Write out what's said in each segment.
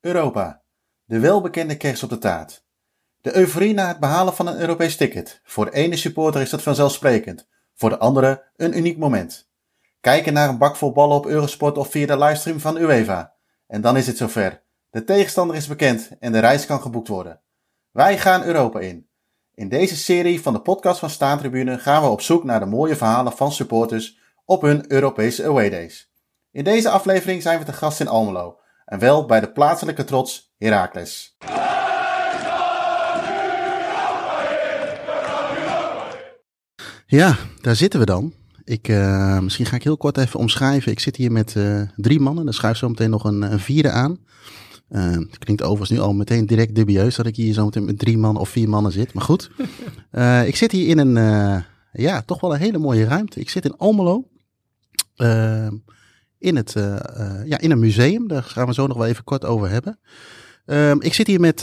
Europa. De welbekende kers op de taart. De euforie na het behalen van een Europees ticket. Voor de ene supporter is dat vanzelfsprekend, voor de andere een uniek moment. Kijken naar een bak vol ballen op Eurosport of via de livestream van UEFA. En dan is het zover. De tegenstander is bekend en de reis kan geboekt worden. Wij gaan Europa in. In deze serie van de podcast van Staantribune gaan we op zoek naar de mooie verhalen van supporters op hun Europese away days. In deze aflevering zijn we te gast in Almelo en wel bij de plaatselijke trots Heracles. Ja, daar zitten we dan. Ik, uh, misschien ga ik heel kort even omschrijven. Ik zit hier met uh, drie mannen. Er schuift zo meteen nog een, een vierde aan. Uh, het klinkt overigens nu al meteen direct dubieus dat ik hier zo meteen met drie mannen of vier mannen zit. Maar goed, ik zit hier in een, ja, toch wel een hele mooie ruimte. Ik zit in Almelo. In, het, ja, in een museum. Daar gaan we zo nog wel even kort over hebben. Ehm, ik zit hier met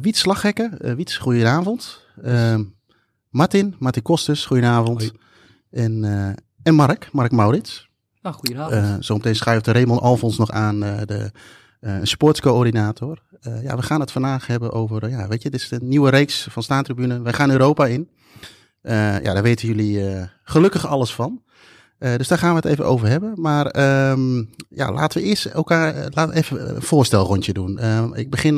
Wiets Slaghekker. Wiets, goedenavond. Ehm, Martin, Martin Kostes, goedenavond. En, uh, en Mark, Mark Maurits. Ah, goedenavond. Uh, zometeen schuift Raymond Alfons nog aan, uh, de sportscoördinator. ja, we gaan het vandaag hebben over, ja, weet je, dit is de nieuwe reeks van Staantribune. Wij gaan Europa in. ja, daar weten jullie gelukkig alles van. Dus daar gaan we het even over hebben. Maar um, ja, laten we eerst elkaar laten we even een voorstelrondje doen. ik begin,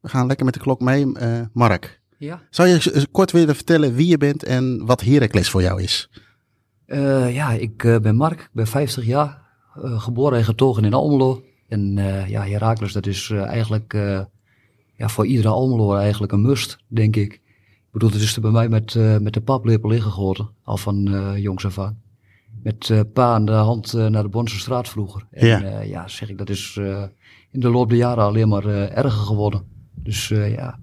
we gaan lekker met de klok mee. Mark, ja. Zou je kort willen vertellen wie je bent en wat Heracles voor jou is? Ja, ik ben Mark, ik ben 50 jaar, geboren en getogen in Almelo. En ja, Heracles, dat is eigenlijk ja, voor iedere Almelo eigenlijk een must, denk ik. Ik bedoel, het is er bij mij met, met de paplepel ingegoten, al van jongs af aan. Met pa aan de hand naar de Bonse straat vroeger. En ja, ja zeg ik, dat is in de loop der jaren alleen maar erger geworden. Dus ja,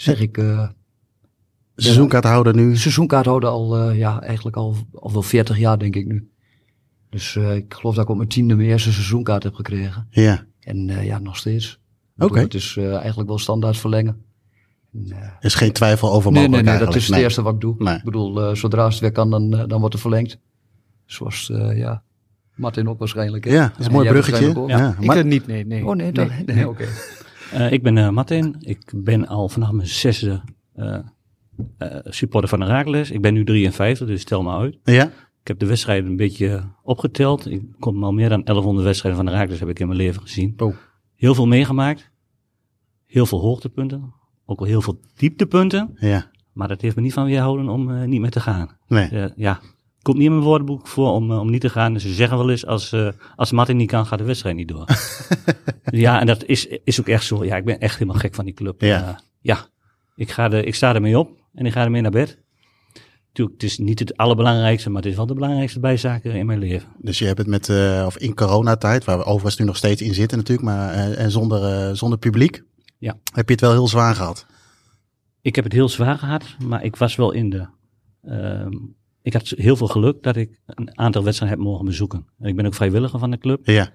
zeg ik. Uh, seizoenkaarthouder nu? Seizoenkaarthouder al, uh, ja, eigenlijk al, al wel 40 jaar, denk ik nu. Dus uh, ik geloof dat ik op mijn tiende mijn eerste seizoenkaart heb gekregen. Ja. En ja, nog steeds. Oké. Okay. Het is eigenlijk wel standaard verlengen. er is geen twijfel over mogelijk Nee, nee, nee, dat is het eerste wat ik doe. Nee. Ik bedoel, zodra het weer kan, dan, dan wordt het verlengd. Zoals, ja, Martin ook waarschijnlijk. Hè? Ja, dat is een mooi bruggetje. Ja. Ik maar... niet, nee. nee. Oh nee, nee, nee, nee oké. Uh, ik ben uh, Martin. Ik ben al vanaf mijn zesde uh, supporter van Herakles. Ik ben nu 53, dus stel me uit. Ja. Ik heb de wedstrijden een beetje opgeteld. Ik kom al meer dan 1100 wedstrijden van Herakles heb ik in mijn leven gezien. Oh. Heel veel meegemaakt. Heel veel hoogtepunten. Ook wel heel veel dieptepunten. Ja. Maar dat heeft me niet van weerhouden om niet meer te gaan. Nee. ja, komt niet in mijn woordenboek voor om, om niet te gaan. Dus ze zeggen wel eens, als, uh, als Martin niet kan, gaat de wedstrijd niet door. ja, en dat is, is ook echt zo. Ja, ik ben echt helemaal gek van die club. Ja, uh, ja ik, ga de, ik sta ermee op en ik ga ermee naar bed. Tuurlijk, het is niet het allerbelangrijkste, maar het is wel de belangrijkste bijzaken in mijn leven. Dus je hebt het met, uh, of in coronatijd, waar we overigens nu nog steeds in zitten natuurlijk, maar en zonder, zonder publiek. Ja. Heb je het wel heel zwaar gehad? Ik heb het heel zwaar gehad, maar ik was wel in de ehm, ik had heel veel geluk dat ik een aantal wedstrijden heb mogen bezoeken. Ik ben ook vrijwilliger van de club. Ja.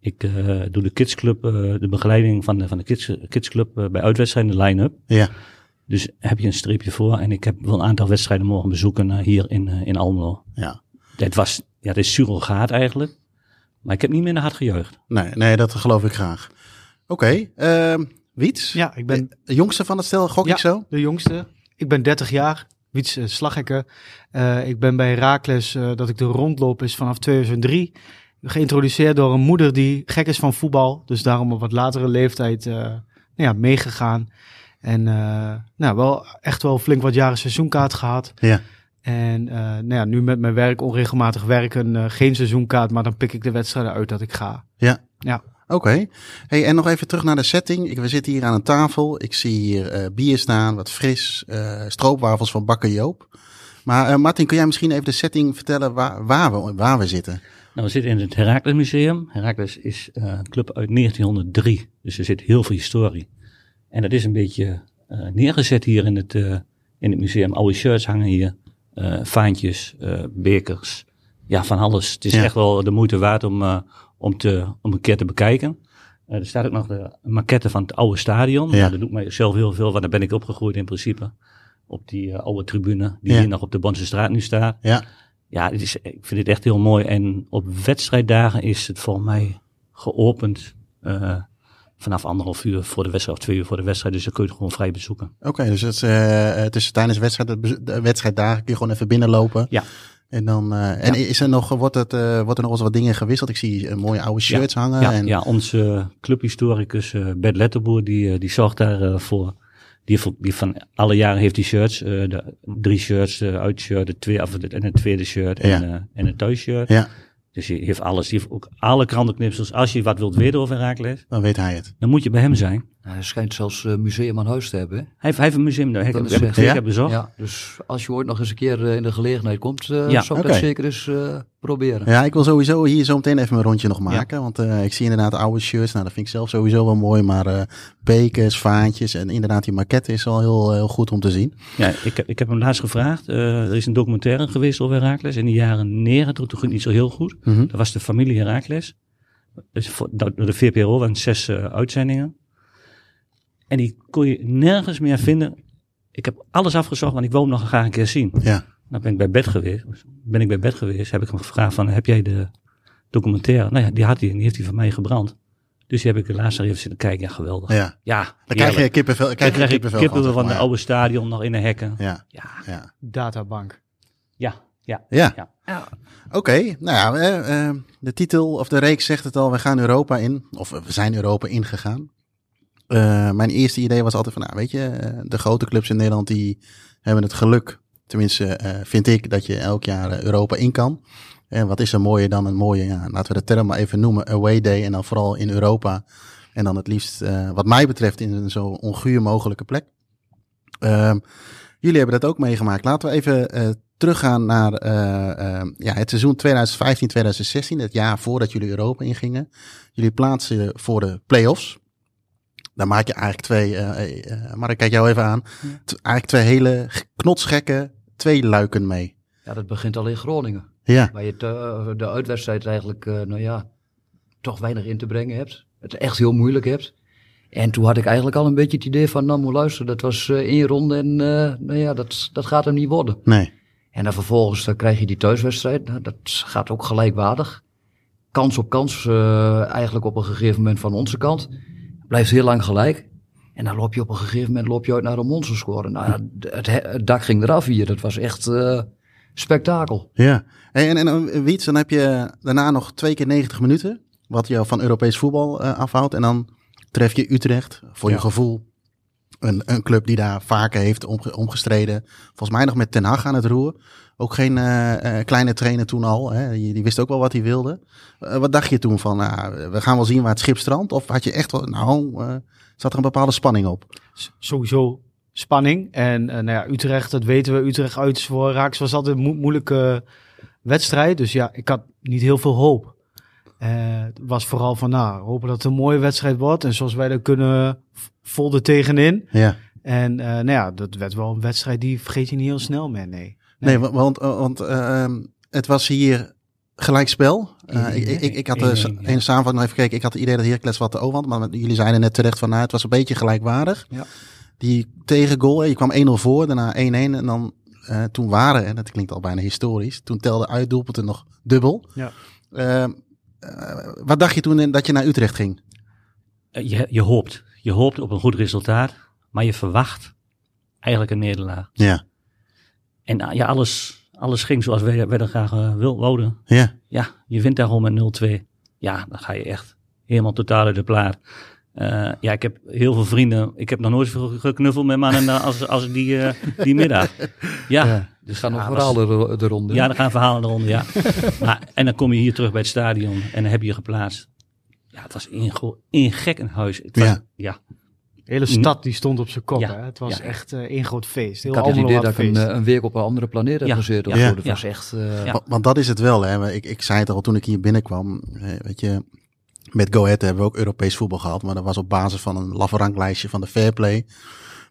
Ik uh, doe de kidsclub, uh, de begeleiding van de, van de kids, kidsclub uh, bij uitwedstrijden, de line-up. Ja. Dus heb je een streepje voor. En ik heb wel een aantal wedstrijden mogen bezoeken hier in, in Almelo. Ja. Het was, ja, het is surrogaat eigenlijk. Maar ik heb niet minder hard gejuicht. Nee, nee dat geloof ik graag. Oké, okay, uh, Wiets? Ja, ik ben... De jongste van het stel, gok ja, ik zo? de jongste. Ik ben 30 jaar. Wiets Slaghekker. Uh, ik ben bij Herakles, uh, dat ik de rondloop is vanaf 2003. Geïntroduceerd door een moeder die gek is van voetbal. Dus daarom op wat latere leeftijd nou ja, meegegaan. En nou, wel echt wel flink wat jaren seizoenkaart gehad. Ja. En nou ja, nu met mijn werk, onregelmatig werken, geen seizoenkaart. Maar dan pik ik de wedstrijden uit dat ik ga. Ja. Ja. Oké. Okay. Hey, en nog even terug naar de setting. Ik, we zitten hier aan een tafel. Ik zie hier uh, bier staan, wat fris. Uh, stroopwafels van Bakker Joop. Maar uh, Martin, kun jij misschien even de setting vertellen waar, waar, we, waar we zitten? Nou, we zitten in het Herakles Museum. Herakles is een club uit 1903. Dus er zit heel veel historie. En dat is een beetje neergezet hier in het, in het museum. Oude shirts hangen hier. vaantjes, bekers. Ja, van alles. Het is ja. echt wel de moeite waard om om, te, om een keer te bekijken. Uh, er staat ook nog de maquette van het oude stadion. Ja. Nou, dat doet mij zelf heel veel, want daar ben ik opgegroeid in principe. Op die uh, oude tribune, die ja. hier nog op de Bonse straat nu staat. Ja. Ja, het is, ik vind het echt heel mooi. En op wedstrijddagen is het volgens mij geopend uh, vanaf anderhalf uur voor de wedstrijd of twee uur voor de wedstrijd. Dus dan kun je het gewoon vrij bezoeken. Oké, dus het, is, eh, het is tijdens de wedstrijd, de wedstrijddagen kun je gewoon even binnenlopen. Ja. En dan, eh, en is er nog, wordt, het, eh, wordt er nog eens wat dingen gewisseld? Ik zie eh, mooie oude shirts hangen. Ja, en, ja onze clubhistoricus eh, Bert Letterboer, die, eh, die zorgt daarvoor. voor. Die, die van alle jaren heeft die shirts. eh, de drie shirts, de uitshirt, de twee, of de, en het tweede shirt en, eh, en het thuisshirt. Ja. Dus hij heeft alles. Die heeft ook alle krantenknipsels. Als je wat wilt weten over Herakles, dan weet hij het. dan moet je bij hem zijn. Hij schijnt zelfs een museum aan huis te hebben. hè? Hij heeft, hij heeft een museum, daar heb, Dat ik- is heb ik bezocht. Ja, dus als je ooit nog eens een keer eh, in de gelegenheid komt, eh, Ja, zou ik oké. dat zeker eens eh, proberen. Ja, ik wil sowieso hier zo meteen even mijn rondje nog maken. Want eh, ik zie inderdaad oude shirts. Nou, dat vind ik zelf sowieso wel mooi. Maar eh bekers, vaantjes en inderdaad die maquette is wel heel, heel goed om te zien. Ja, ik, heb, ik heb hem laatst gevraagd. eh, er is een documentaire geweest over Herakles in de jaren 90. Toen ging het niet zo heel goed. Mhm. Dat was de familie Herakles. Dus voor- de VPRO waren zes eh, uitzendingen. En die kon je nergens meer vinden. Ik heb alles afgezocht, want ik wou hem nog graag een keer zien. Ja. Dan ben ik bij bed geweest. Ben ik bij bed geweest, heb ik hem gevraagd van, heb jij de documentaire? Nou ja, die had hij en die heeft hij van mij gebrand. Dus die heb ik de laatste even zitten kijken. Ja, geweldig. ja. Ja, Dan krijg je kippenvel. Dan Krijg je krijg ik kippenvel, kippenvel van, van de oude stadion nog in de hekken. Ja, Ja, ja. Databank. ja, ja. Ja. Ja. Oké, nou ja, eh, eh, de titel of de reeks zegt het al, we gaan Europa in. Of we zijn Europa ingegaan. Eh, mijn eerste idee was altijd van, nou weet je, eh, de grote clubs in Nederland die hebben het geluk, tenminste eh, vind ik, dat je elk jaar Europa in kan. En wat is er mooier dan een mooie, ja, laten we de term maar even noemen, away day. En dan vooral in Europa. En dan het liefst, wat mij betreft, in een zo onguur mogelijke plek. Ehm, jullie hebben dat ook meegemaakt. Laten we even teruggaan naar eh, eh, ja, het seizoen 2015-2016, het jaar voordat jullie Europa ingingen. Jullie plaatsen voor de play-offs. Daar maak je eigenlijk twee, eh eh, eh, maar ik kijk jou even aan, eigenlijk twee hele knotsgekke twee luiken mee. Ja, dat begint al in Groningen. Ja, Waar je te- de uitwedstrijd eigenlijk, nou ja, toch weinig in te brengen hebt. Het echt heel moeilijk hebt. En toen had ik eigenlijk al een beetje het idee van, nou moet luisteren, dat was één ronde en nou ja, dat, dat gaat hem niet worden. nee. En dan vervolgens dan krijg je die thuiswedstrijd. Nou, dat gaat ook gelijkwaardig. Kans op kans, eigenlijk op een gegeven moment van onze kant. Blijft heel lang gelijk. En dan loop je op een gegeven moment loop je uit naar een monsterscore. Nou, het, het dak ging eraf hier. Dat was echt eh, spektakel. Ja. Hey, en, en eh, Wiets, dan heb je daarna nog twee keer 90 minuten, wat jou van Europees voetbal eh, afhoudt. En dan tref je Utrecht, voor je gevoel, een, een club die daar vaker heeft omge- omgestreden. Volgens mij nog met Ten Hag aan het roer. Ook geen eh, eh, kleine trainer toen al. Hè? Die, die wist ook wel wat hij wilde. Eh, wat dacht je toen van, nou, we gaan wel zien waar het schip strandt? Of had je echt wel, nou, zat er een bepaalde spanning op? S- Sowieso spanning. En nou ja, Utrecht, dat weten we. Utrecht uit voor Raaks was altijd een mo- moeilijke wedstrijd. Dus ja, ik had niet heel veel hoop. Het was vooral van, nou, hopen dat het een mooie wedstrijd wordt. En zoals wij er kunnen, vol er tegenin. Ja. En nou ja, dat werd wel een wedstrijd die vergeet je niet heel snel meer, nee. Nee, wa- want, eh, want eh, ehm, het was hier gelijkspel. Eh, ik, ik, ik, had de sa- 1-1, ja. een samenvatting nog even gekeken. Ik had het idee dat Heracles wat de overhand. Maar jullie zeiden net terecht van, nou, het was een beetje gelijkwaardig. Ja. Die tegengoal, je kwam 1-0 voor, daarna 1-1. En dan eh, toen waren, en dat klinkt al bijna historisch, toen telde uitdoelpunten nog dubbel. Ja. Ehm, eh, wat dacht je toen in- dat je naar Utrecht ging? Je, je hoopt. Je hoopt op een goed resultaat, maar je verwacht eigenlijk een nederlaag. Ja, En eh, ja, alles, alles ging zoals wij, wij dat graag eh, wil, wouden. ja, Ja, je wint daar gewoon met 0-2. Ja, dan ga je echt helemaal totaal uit de plaat. Eh, ja, ik heb heel veel vrienden. Ik heb nog nooit zoveel geknuffeld met mannen als, als die, eh, die middag. Ja, Ja, dus gaan nog ja, verhalen de, de ronde. ja, dan gaan verhalen eronder, ja. maar, en dan kom je hier terug bij het stadion en dan heb je je geplaatst. Ja, het was in, in gek een huis. Het was, Ja. ja. De hele stad die stond op zijn kop. Ja, Hè? Het was ja. echt eh, één groot feest. Heel ik had het idee dat ik een, eh, een week op een andere planeet heb Ja, gezeten. ja. Dat ja. was echt... eh, Ja. Want, want dat is het wel. Hè. Ik, ik zei het al toen ik hier binnenkwam. eh, Weet je, met Go Ahead hebben we ook Europees voetbal gehad. Maar dat was op basis van een laffe ranglijstje van de Fairplay.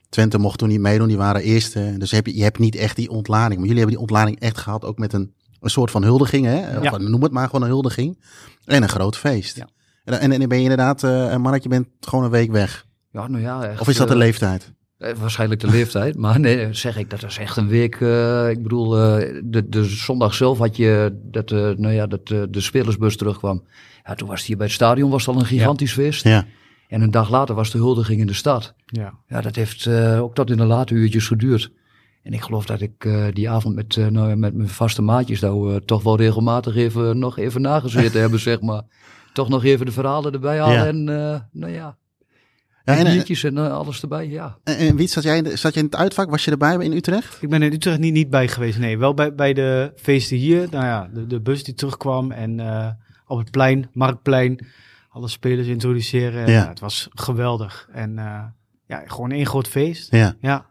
Twente mocht toen niet meedoen, die waren eerste. Dus heb je, je hebt niet echt die ontlading. Maar jullie hebben die ontlading echt gehad, ook met een, een soort van huldiging. Hè? Of Ja. noem het maar gewoon een huldiging. En een groot feest. Ja. En, en, en dan ben je inderdaad, eh, een mannetje bent gewoon een week weg. Ja, nou ja, echt, Of is dat de eh, leeftijd? eh, Waarschijnlijk de leeftijd. Maar nee, zeg ik, dat was echt een week. eh, ik bedoel, eh, de, de zondag zelf had je dat, eh, nou ja, dat eh, de spelersbus terugkwam. Ja, toen was het hier bij het stadion was het al een gigantisch feest. Ja. En een dag later was de huldiging in de stad. Ja. Ja, dat heeft eh, ook tot in de late uurtjes geduurd. En ik geloof dat ik eh, die avond met, eh, nou, ja, met mijn vaste maatjes eh, toch wel regelmatig even, nog even nagezeten hebben, zeg maar. Toch nog even de verhalen erbij halen Ja. en eh, nou ja, Ja, en, en, biertjes en eh, alles erbij, ja. en, en Wiet, zat jij, in de- zat jij in het uitvak? Was je erbij in Utrecht? Ik ben in Utrecht niet, niet bij geweest. Nee, wel bij, bij de feesten hier. Nou ja, de, de bus die terugkwam en eh, op het plein, Marktplein, alle spelers introduceren. Ja. Het was geweldig. En eh, ja, gewoon één groot feest. Ja. Ja,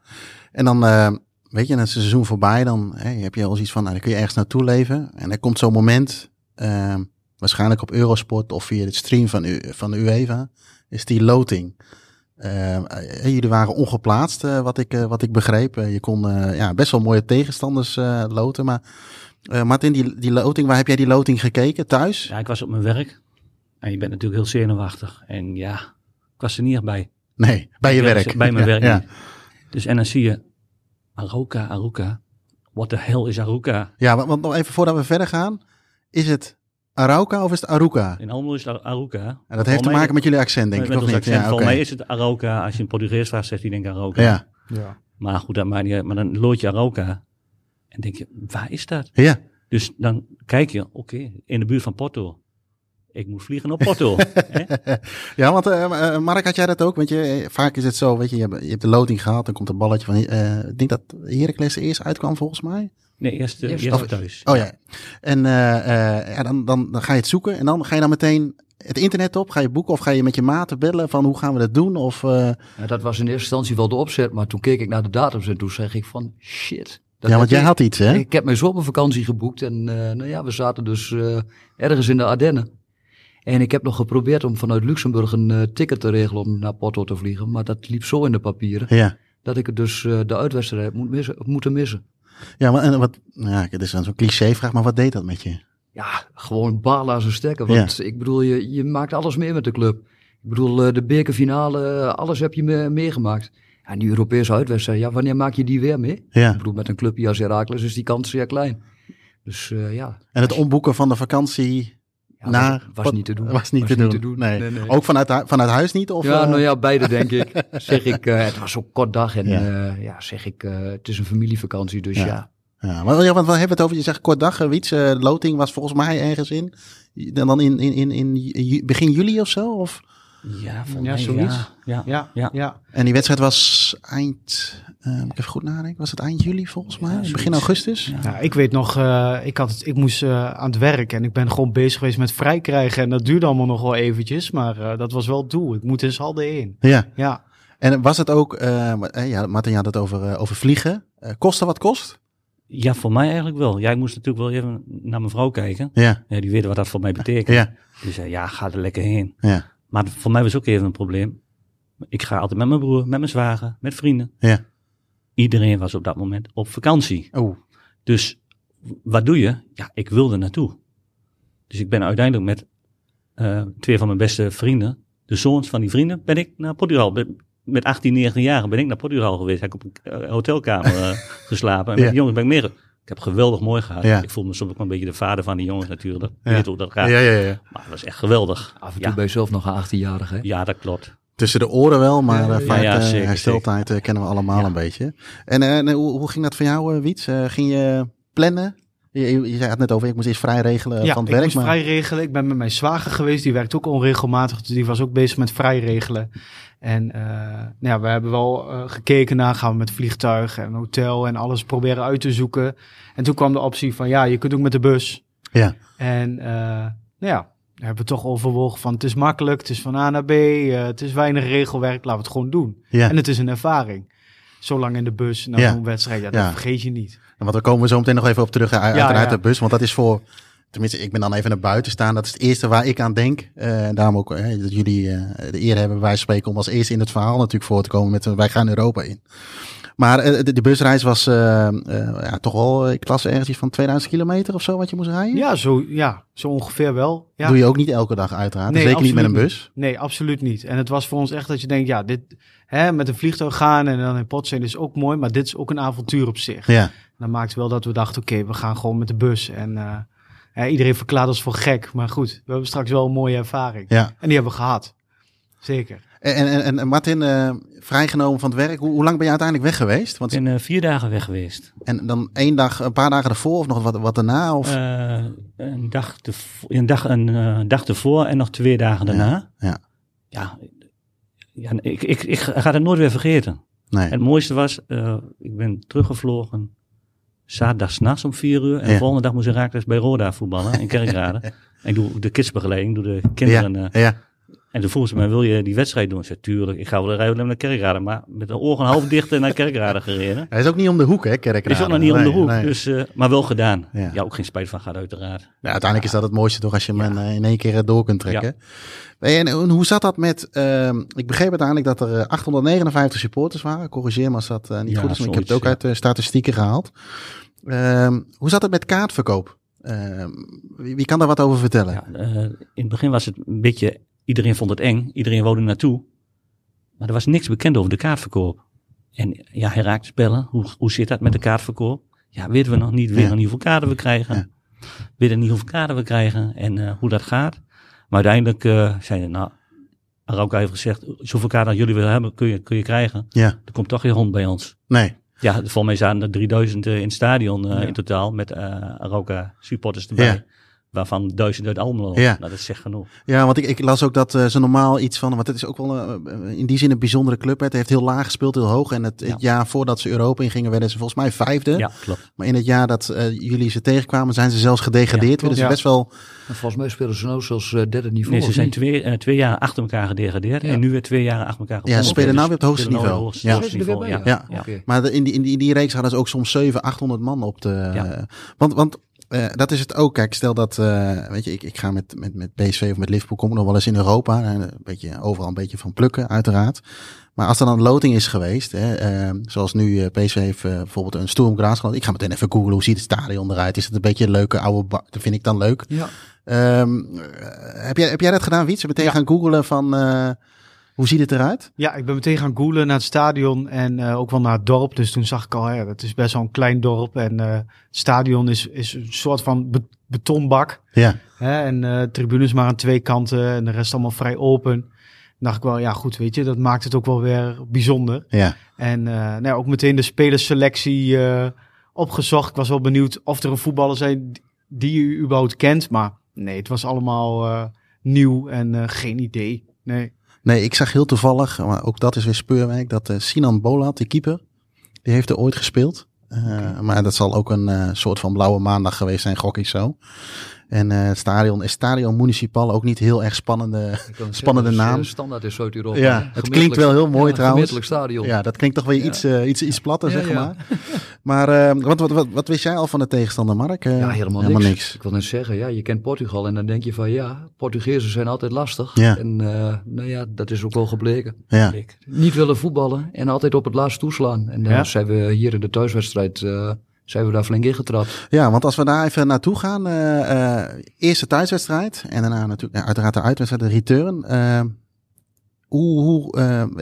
En dan, eh, weet je, is het seizoen voorbij. Dan hè, heb je al iets van, nou, dan kun je ergens naartoe leven. En er komt zo'n moment, eh, waarschijnlijk op Eurosport of via het stream van, U, van de UEFA, is die loting. Eh, eh, jullie waren ongeplaatst, eh, wat, ik, wat ik begreep. Je kon ja, best wel mooie tegenstanders loten. Maar Martin, die, die loting, waar heb jij die loting gekeken? Thuis? Ja, ik was op mijn werk. En je bent natuurlijk heel zenuwachtig. En ja, ik was er niet bij. Nee, bij je werk. Bij mijn Ja, werk ja. niet. Dus en dan zie je Aruka, Aruka. What the hell is Aruka? Ja, want nog even voordat we verder gaan. Is het Arauca of is het Aruca? In Almelo is het Aruka. En dat heeft te maken met jullie accent, denk met ik, of ons niet? accent. Ja, Volgens oké. mij is het Aruka. Als je een Portugees vraagt, zegt hij denk ik Aruka. Ja, ja. Maar goed, dat maakt niet uit. Maar dan lood je Aruka. En denk je, waar is dat? ja. Dus dan kijk je, oké, in de buurt van Porto. Ik moet vliegen op Porto. hè? ja, want eh, eh, Mark, had jij dat ook? Want je, eh, vaak is het zo, weet je, je hebt, je hebt de loting gehad, dan komt een balletje van, eh, ik denk dat Heracles eerst uitkwam volgens mij. Nee, eerst, eh, Eerst thuis. Oh ja. En eh, eh, ja, dan, dan, dan ga je het zoeken en dan ga je dan meteen het internet op, ga je boeken of ga je met je maten bellen van hoe gaan we dat doen? Of, eh, Ja, dat was in eerste instantie wel de opzet, maar toen keek ik naar de datums en toen zeg ik van shit. dat ja, want jij ik- had iets, hè? Ik heb mijn zomervakantie geboekt en eh, nou ja, we zaten dus eh, ergens in de Ardennen. En ik heb nog geprobeerd om vanuit Luxemburg een ticket te regelen om naar Porto te vliegen. Maar dat liep zo in de papieren Ja. dat ik het dus eh, de uitwedstrijd moet missen, heb moeten missen. Ja, maar en wat, nou ja, het is dan zo'n cliché vraag, maar wat deed dat met je? Ja, gewoon balen aan zijn stekken. Want ik bedoel, je, je maakt alles mee met de club. Ik bedoel, eh, de bekerfinale, eh, alles heb je me- meegemaakt. En die Europese uitwedstrijd, ja, wanneer maak je die weer mee? Ik Ja. bedoel, met een clubje als Heracles is die kans zeer klein. Dus eh, ja, En het omboeken van de vakantie ja naar... was, was niet te doen. Was niet, te, doen. Nee. Nee, nee. Ook vanuit, vanuit huis niet? Of, ja, eh, nou ja, beide denk ik. zeg ik, eh, het was ook kort dag en Ja. ja, ja zeg ik, eh, het is een familievakantie, dus Ja. ja. Ja, maar ja, want we hebben het over, je zegt kort dag, eh, Wiets, eh, loting was volgens mij ergens in. Dan dan in, in, in, in begin juli of zo? Of? Ja, volgens Ja, mij, zoiets. Ja, ja. Ja, Ja. ja. En die wedstrijd was eind, eh, moet ik even goed nadenken, was het eind juli volgens mij? zoiets. begin augustus? Ja. Ja, ik weet nog, eh, ik, had het, ik moest eh, aan het werk en ik ben gewoon bezig geweest met vrij krijgen. En dat duurde allemaal nog wel eventjes, maar eh, dat was wel het doel. Ik moet in Salde in. Ja. Ja, En was het ook, ja, Martin je had het over, over vliegen. Eh kosten wat kost? Ja, voor mij eigenlijk wel. Ja, ik moest natuurlijk wel even naar mijn vrouw kijken. Ja, Ja, die weet wat dat voor mij betekent. ja, Die zei, ja, ga er lekker heen. ja, Maar voor mij was ook even een probleem. Ik ga altijd met mijn broer, met mijn zwager, met vrienden. ja. Iedereen was op dat moment op vakantie. Oh, Dus wat doe je? Ja, ik wilde naartoe. Dus ik ben uiteindelijk met eh, twee van mijn beste vrienden, de zoons van die vrienden, ben ik naar Portugal. Ben- Met 18, 19 jaar ben ik naar Portugal geweest. Heb ik op een eh, hotelkamer eh, geslapen. En met die jongens ben ik meer. Ik heb geweldig mooi gehad. Ja. Ik voel me soms ook een beetje de vader van die jongens natuurlijk. Je Ja. weet hoe dat gaat. ja, ja, ja. Maar het was echt geweldig. Af en toe Ja. ben je zelf nog een 18-jarige. hè? Ja, dat klopt. Tussen de oren wel, maar Ja, eh, vaak ja, eh, zeker, hersteltijd eh, kennen we allemaal Ja. een beetje. En eh, hoe, hoe ging dat voor jou, eh, Wiets? Eh, ging je plannen? Je, je, zei het net over, ik moest eerst vrij regelen eh, ja van het ik werk. moest maar... vrij regelen. Ik ben met mijn zwager geweest, die werkt ook onregelmatig. Dus die was ook bezig met vrij regelen. En eh, nou ja, we hebben wel eh, gekeken naar, gaan we met vliegtuig en hotel en alles proberen uit te zoeken. En toen kwam de optie van, ja, je kunt ook met de bus. Ja. En eh, nou ja, we hebben toch overwogen van, het is makkelijk, het is van A naar B, het is weinig regelwerk, laten we het gewoon doen. Ja. En het is een ervaring. Zo lang in de bus naar Ja. zo'n wedstrijd, ja, dat vergeet je niet. En want daar komen we zo meteen nog even op terug, uit, ja. de bus. Want dat is voor, tenminste, ik ben dan even naar buiten staan. Dat is het eerste waar ik aan denk. Eh, en daarom ook eh, dat jullie eh, de eer hebben, wij spreken om als eerste in het verhaal natuurlijk voor te komen met eh, wij gaan Europa in. Maar eh, de, de busreis was eh, eh, ja, toch wel, ik las ergens iets van 2000 kilometer of zo wat je moest rijden. Ja, zo, ja, zo ongeveer wel. Ja. Doe je ook niet elke dag uiteraard. Nee, Zeker niet met een bus. Nee, absoluut niet. En het was voor ons echt dat je denkt, ja, dit hè, met een vliegtuig gaan en dan in pot zijn is ook mooi, maar dit is ook een avontuur op zich. Ja, Dat maakt wel dat we dachten, oké, we gaan gewoon met de bus. En eh, ja, iedereen verklaart ons voor gek, maar goed, we hebben straks wel een mooie ervaring. ja. En die hebben we gehad. zeker. En, en, en Martin, eh, vrijgenomen van het werk. Hoe, hoe lang ben je uiteindelijk weg geweest? Want, Ik ben eh, vier dagen weg geweest. En dan één dag, een paar dagen ervoor of nog wat, wat daarna? Of? Eh, een, dag te, een, dag, een dag ervoor en nog twee dagen daarna. ja. Ja, ja ik, ik, ik ga het nooit weer vergeten. nee. En het mooiste was, eh, ik ben teruggevlogen zaterdag s'nachts om vier uur. En de volgende dag moest ik Raakles bij Roda voetballen in Kerkrade. en ik doe de kidsbegeleiding, doe de kinderen. eh, ja. En toen vroegen ze mij, wil je die wedstrijd doen? Ik zei, tuurlijk, ik ga wel rijden naar Kerkrade. Maar met de ogen half dicht naar Kerkrade gereden. Hij is ook niet om de hoek, hè, Kerkrade? Is ook nog niet om de hoek, nee. dus, eh, maar wel gedaan. Ja. Ja. ook geen spijt van gaat uiteraard. Ja, uiteindelijk is dat het mooiste toch als je hem eh, in één keer eh, door kunt trekken. En, en hoe zat dat met, ehm, ik begreep uiteindelijk dat er eh, 859 supporters waren. Corrigeer me als dat eh, niet goed is, maar ik heb het ook uit de statistieken gehaald. Ehm, hoe zat het met kaartverkoop? Ehm, wie, wie kan daar wat over vertellen? Ja, eh, in het begin was het een beetje, iedereen vond het eng. Iedereen er naartoe. Maar er was niks bekend over de kaartverkoop. En ja, hij raakte spellen. Hoe, hoe zit dat met de kaartverkoop? Ja, weten we nog niet. We weten Ja. nog niet hoeveel kaarten we krijgen. Ja. We weten niet hoeveel kaarten we krijgen en eh, hoe dat gaat. Maar uiteindelijk eh zeiden nou, Arauca heeft gezegd, zoveel kaarten als jullie willen hebben, kun je, kun je krijgen. Ja, Er komt toch geen hond bij ons. nee. Ja, volgens mij zaten er 3000 eh, in het stadion Ja. in totaal met Arauca supporters erbij. Ja. Waarvan 1000 uit Almelo. Ja. Nou, dat zegt genoeg. Ja, want ik, ik las ook dat eh, ze normaal iets van, want het is ook wel eh, in die zin een bijzondere club. hè. Het heeft heel laag gespeeld, heel hoog. En het, het Ja. jaar voordat ze Europa ingingen, werden ze volgens mij vijfde. Ja, klopt. Maar in het jaar dat eh, jullie ze tegenkwamen, zijn ze zelfs gedegradeerd. Ja, werden ze ja. best wel. En volgens mij spelen ze nou zelfs eh, derde niveau. Nee, ze zijn twee, twee jaar achter elkaar gedegradeerd. Ja. En nu weer twee jaar achter elkaar Ja, ze spelen nou weer op het hoogste spelen nou niveau. Ja. hoogste niveau, ja. Maar in, die, in, die, in die reeks hadden ze ook soms 700, 800 man op de. Ja. Want, want eh, dat is het ook. Kijk, stel dat, eh, weet je, ik, ik ga met, met, met PSV of met Liverpool, kom ik nog wel eens in Europa. En een beetje, overal een beetje van plukken, uiteraard. Maar als er dan een loting is geweest, hè, eh, zoals nu eh, PSV heeft bijvoorbeeld een Sturm Graz. Ik ga meteen even googlen, hoe ziet het stadion eruit? Is het een beetje een leuke oude bar? Dat vind ik dan leuk. Ja. Ehm, eh, heb, jij, heb jij dat gedaan, Wiets? Meteen Ja. gaan googlen van, hoe ziet het eruit? Ja, ik ben meteen gaan googlen naar het stadion en eh, ook wel naar het dorp. Dus toen zag ik al, ja, het is best wel een klein dorp. En eh, het stadion is, is een soort van be- betonbak. Ja, Hè? En eh tribunes maar aan twee kanten en de rest allemaal vrij open. Dan dacht ik wel, ja goed, weet je, dat maakt het ook wel weer bijzonder. ja. En nou ja, ook meteen de spelerselectie opgezocht. Ik was wel benieuwd of er een voetballer zijn die u überhaupt kent. Maar nee, het was allemaal nieuw en geen idee. Nee. Nee, ik zag heel toevallig, maar ook dat is weer speurwerk, dat eh, Sinan Bolat, de keeper, die heeft er ooit gespeeld. Eh, Maar dat zal ook een eh, soort van blauwe maandag geweest zijn, gok ik zo. En eh, het stadion is Stadion Municipal, ook niet heel erg spannende. Spannende zeggen, naam. is, standaard in Zuid-Europa. Ja, het klinkt wel heel mooi ja, trouwens. Stadion. Ja, dat klinkt toch weer Ja. iets, eh, iets, iets platter, Ja, zeg ja. maar. Maar eh, wat, wat, wat, wat wist jij al van de tegenstander, Mark? Ja, helemaal, niks. Ik wil net zeggen, ja, je kent Portugal en dan denk je van ja, Portugezen zijn altijd lastig. Ja. En eh, nou ja, dat is ook wel gebleken. Ja, Niet willen voetballen en altijd op het laatst toeslaan. En daar Ja. zijn we hier in de thuiswedstrijd, eh, zijn we daar flink in getrapt. ja, want als we daar even naartoe gaan. eh eh, eerste thuiswedstrijd en daarna natuurlijk ja, uiteraard de uitwedstrijd, de return. Eh, hoe, hoe,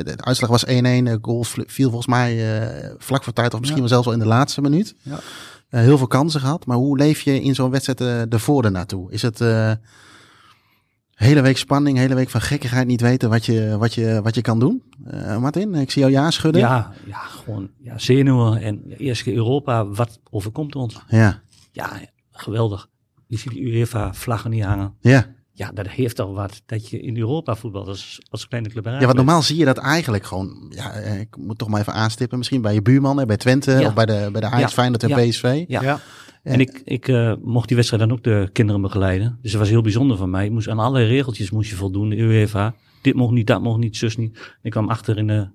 de uitslag was 1-1. De goal viel volgens mij vlak voor tijd of misschien Ja. wel zelfs wel in de laatste minuut. Ja. Heel veel kansen gehad. Maar hoe leef je in zo'n wedstrijd eh ervoor ernaartoe? Is het hele week spanning, hele week van gekkigheid niet weten wat je, wat je, wat je kan doen? Eh, Martin, ik zie jou ja schudden. Ja, ja, gewoon ja, zenuwen. En ja, eerst keer Europa, wat overkomt ons? Ja, Ja, geweldig. Je ziet die UEFA-vlaggen niet hangen. ja. Ja, dat heeft toch wat dat je in Europa voetbalt als, als kleine club. Ja, want normaal zie je dat eigenlijk gewoon. Ja, eh, ik moet toch maar even aanstippen. Misschien bij je buurman, hè, bij Twente Ja. of bij de, bij de Ajax, Ja. Feyenoord en Ja. PSV. Ja. En ik, ik eh, mocht die wedstrijd dan ook de kinderen begeleiden. Dus dat was heel bijzonder van mij. Ik moest aan allerlei regeltjes moest je voldoen, de UEFA. Dit mocht niet, dat mocht niet, zus niet. Ik kwam achter in de,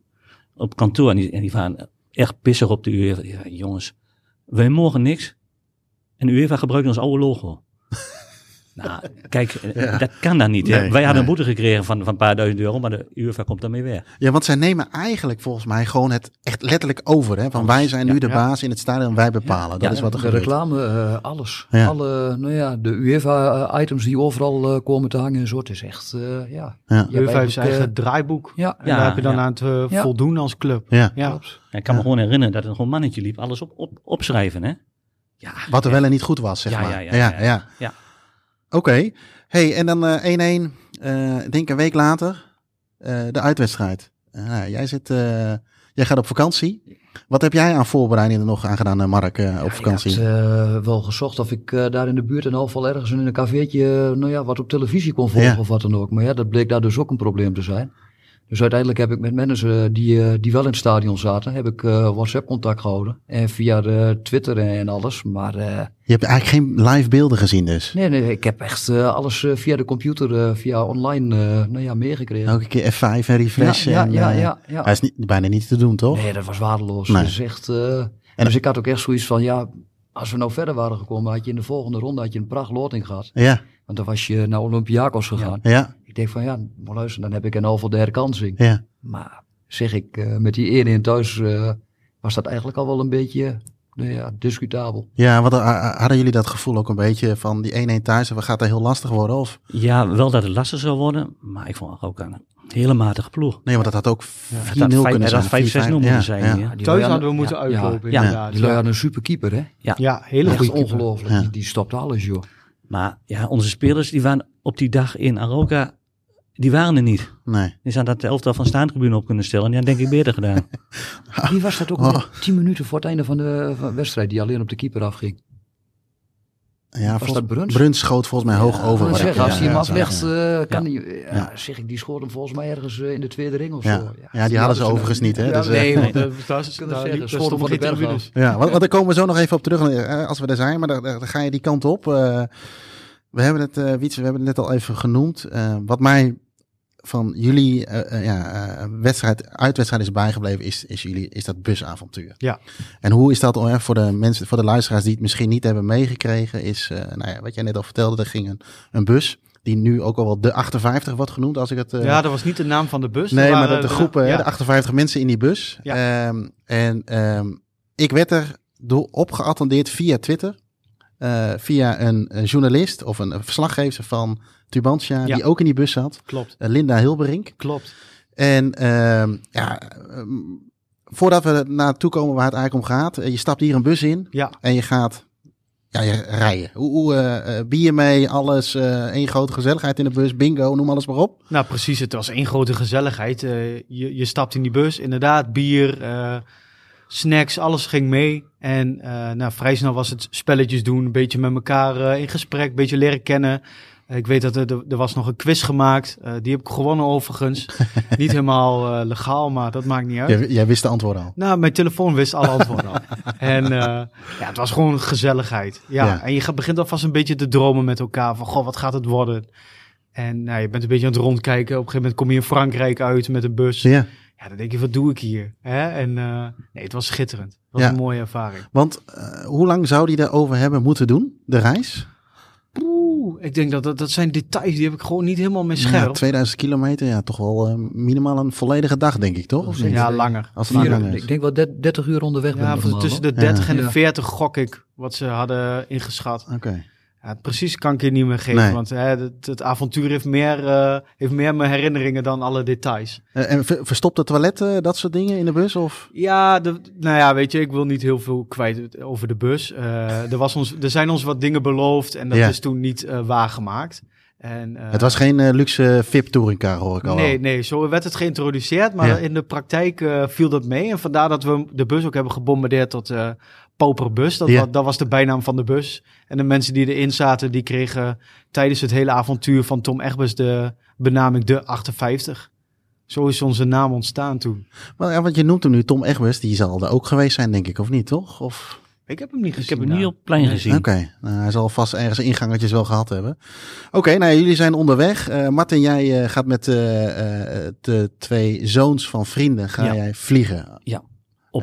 op kantoor en die, en die waren echt pissig op de UEFA. Ja, jongens, wij mogen niks. En UEFA gebruikt ons oude logo. Nou, kijk, eh, Ja. dat kan dan niet. hè. Nee, wij hadden nee. een boete gekregen van, van een paar duizend euro, maar de UEFA komt daarmee weg. Ja, want zij nemen eigenlijk volgens mij gewoon het echt letterlijk over. Hè? Van wij zijn nu Ja. de Ja. baas in het stadion, wij bepalen. Dat Ja, is wat er de gebeurt. reclame, eh, alles. Ja. Alle, nou ja, de UEFA-items die overal eh, komen te hangen en zo. Het is echt, eh, ja. UEFA heeft zijn eigenlijk, eigen eh, draaiboek. Ja, En daar heb je dan ja. aan te Ja. voldoen als club. Ja. Ja. ik kan Ja. me gewoon herinneren dat er gewoon een mannetje liep, alles op, op, opschrijven, hè? Ja, Wat er wel en niet goed was, zeg Ja, maar. ja, ja, ja, ja. Oké. Hey, en dan eh, 1-1. eh, ik denk een week later. eh, de uitwedstrijd. Eh, nou, jij, zit, eh, jij gaat op vakantie. Wat heb jij aan voorbereidingen nog aan gedaan, eh, Mark, eh, op vakantie? Ik had eh, wel gezocht of ik eh, daar in de buurt half wel ergens in een cafeetje, eh, nou ja, wat op televisie kon volgen Ja. of wat dan ook. Maar ja, dat bleek daar dus ook een probleem te zijn. Dus uiteindelijk heb ik met mensen die, eh, die wel in het stadion zaten, heb ik eh, WhatsApp contact gehouden. En via de Twitter en alles. Maar eh, Je hebt eigenlijk geen live beelden gezien dus. nee, nee, ik heb echt eh, alles eh, via de computer, eh, via online, eh, nou ja, meegekregen. Elke keer F5 en refresh. ja, ja, en, ja, eh, ja, ja. Hij is niet, bijna niet te doen, toch? Nee, dat was waardeloos. Nee. Is echt, eh, dus ik had ook echt zoiets van, ja, als we nou verder waren gekomen, had je in de volgende ronde had je een pracht loting gehad. Ja, Want dan was je naar Olympiakos gegaan. ja, denk van, ja, maar luister, dan heb ik een halve de herkansing. ja. Maar zeg ik, eh, met die 1-1 thuis eh, was dat eigenlijk al wel een beetje, nou ja, discutabel. Ja, wat, eh, hadden jullie dat gevoel ook een beetje van die 1-1 thuis? Wat gaat dat heel lastig worden? Of? Ja, wel dat het lastig zou worden, maar ik vond ook een hele matige ploeg. Nee, want dat had ook 4-0 Het had vijf- kunnen zijn. had 5-6-0 4-5, moeten zijn. ja. Ja. Die Thuis hadden we ja, moeten ja, uitlopen, ja. inderdaad. Die lui Ja, hadden een super keeper, hè? ja hele Echt goede keeper. ongelooflijk. Ja. Die, die stopte alles, joh. Maar ja, onze spelers die waren op die dag in Aroca, die waren er niet. Nee. Die zouden dat de elftal van staantribune op kunnen stellen. En die had denk ik beter gedaan. Wie was dat ook Oh. tien minuten voor het einde van de van wedstrijd, die alleen op de keeper afging? Ja, Was volgens- dat Bruns? Bruns schoot volgens mij hoog Ja, over. zeg, ik- als ja, hij hem ja, aflegt, ja. eh, kan Ja. hij, ja, Ja. zeg ik, die schoot hem volgens mij ergens eh, in de tweede ring of Ja. zo. Ja, die hadden ze overigens niet, hè, dus, eh, nee, want, uh, daar, kunnen daar, zeggen, schoten stonden van de berg tribunes. Ja, want, want daar komen we zo nog even op terug eh, als we er zijn. Maar dan, ga je die kant op. Eh, we hebben het, eh Wietse, we hebben het net al even genoemd. Eh, wat mij van jullie eh, ja, eh, wedstrijd, uitwedstrijd is bijgebleven, is, is, jullie, is dat busavontuur. Ja. En hoe is dat oh, voor de mensen, voor de luisteraars die het misschien niet hebben meegekregen, is, nou ja, wat jij net al vertelde, er ging een, een bus. Die nu ook al wel de 58 wordt genoemd, als ik het. Ja, dat was niet de naam van de bus. Nee, maar de, de groepen, ja. de 58 mensen in die bus. Ehm, en ehm, ik werd er door op geattendeerd via Twitter. Eh, via een, een journalist of een, een verslaggever van Tubantia, Ja. die ook in die bus zat. Klopt, eh, Linda Hilberink. klopt. En ehm, ja, ehm, voordat we naartoe komen waar het eigenlijk om gaat. eh, je stapt hier een bus in Ja, en je gaat ja, je rijden. Hoe, hoe eh, eh, bier mee, alles, eh één grote gezelligheid in de bus, bingo, noem alles maar op. nou precies. Het was één grote gezelligheid. Eh, je, je stapt in die bus, inderdaad, bier, eh, snacks, alles ging mee. En eh, nou, vrij snel was het spelletjes doen, een beetje met elkaar eh, in gesprek, een beetje leren kennen. Ik weet dat er, er was nog een quiz gemaakt. Eh, die heb ik gewonnen overigens. Niet helemaal legaal, maar dat maakt niet uit. Jij, jij wist de antwoorden al. Nou, mijn telefoon wist alle antwoorden al. En ja, het was gewoon gezelligheid. Ja, Ja. en je gaat- begint alvast een beetje te dromen met elkaar. Van, goh, wat gaat het worden? En nou, je bent een beetje aan het rondkijken. Op een gegeven moment kom je in Frankrijk uit met een bus. Ja, Ja. dan denk je, wat doe ik hier? Hè? En eh, nee, het was schitterend. Het was Ja. een mooie ervaring. Want eh, hoe lang zou die erover hebben moeten doen, de reis? Oeh, ik denk dat, dat dat zijn details, die heb ik gewoon niet helemaal meer Ja, scherp. 2000 kilometer, ja, toch wel eh, minimaal een volledige dag, denk ik, toch? Of niet? Ja, langer. Als het langer is. ik denk wel der- 30 uur onderweg Ja, tussen de 30 en de Ja. 40 gok ik wat ze hadden ingeschat. Oké. Ja, precies kan ik je niet meer geven, Nee. want hè, het, het avontuur heeft meer, eh, heeft meer mijn herinneringen dan alle details. Eh, en ver- verstopte toiletten, dat soort dingen in de bus? Of? Ja, de, nou ja, weet je, ik wil niet heel veel kwijt over de bus. Eh, er, was ons, er zijn ons wat dingen beloofd en dat Ja. is toen niet eh, waargemaakt. En, eh, het was geen eh, luxe VIP-touringcar, hoor ik al. Nee, nee, zo werd het geïntroduceerd, maar Ja. in de praktijk eh, viel dat mee. En vandaar dat we de bus ook hebben gebombardeerd tot eh Pauperbus. Dat, Ja. dat was de bijnaam van de bus. En de mensen die erin zaten, die kregen tijdens het hele avontuur van Tom Egbers de benaming de 58. Zo is onze naam ontstaan toen. Maar, ja, want je noemt hem nu Tom Egbers, die zal er ook geweest zijn, denk ik, of niet, toch? Of... Ik heb hem niet gezien. Ik heb hem nou. niet op het plein gezien. Oké, nou, hij zal vast ergens ingangetjes wel gehad hebben. Oké, nou, jullie zijn onderweg. Eh Martin, jij eh, gaat met eh, eh, de twee zoons van vrienden ga Ja. jij vliegen.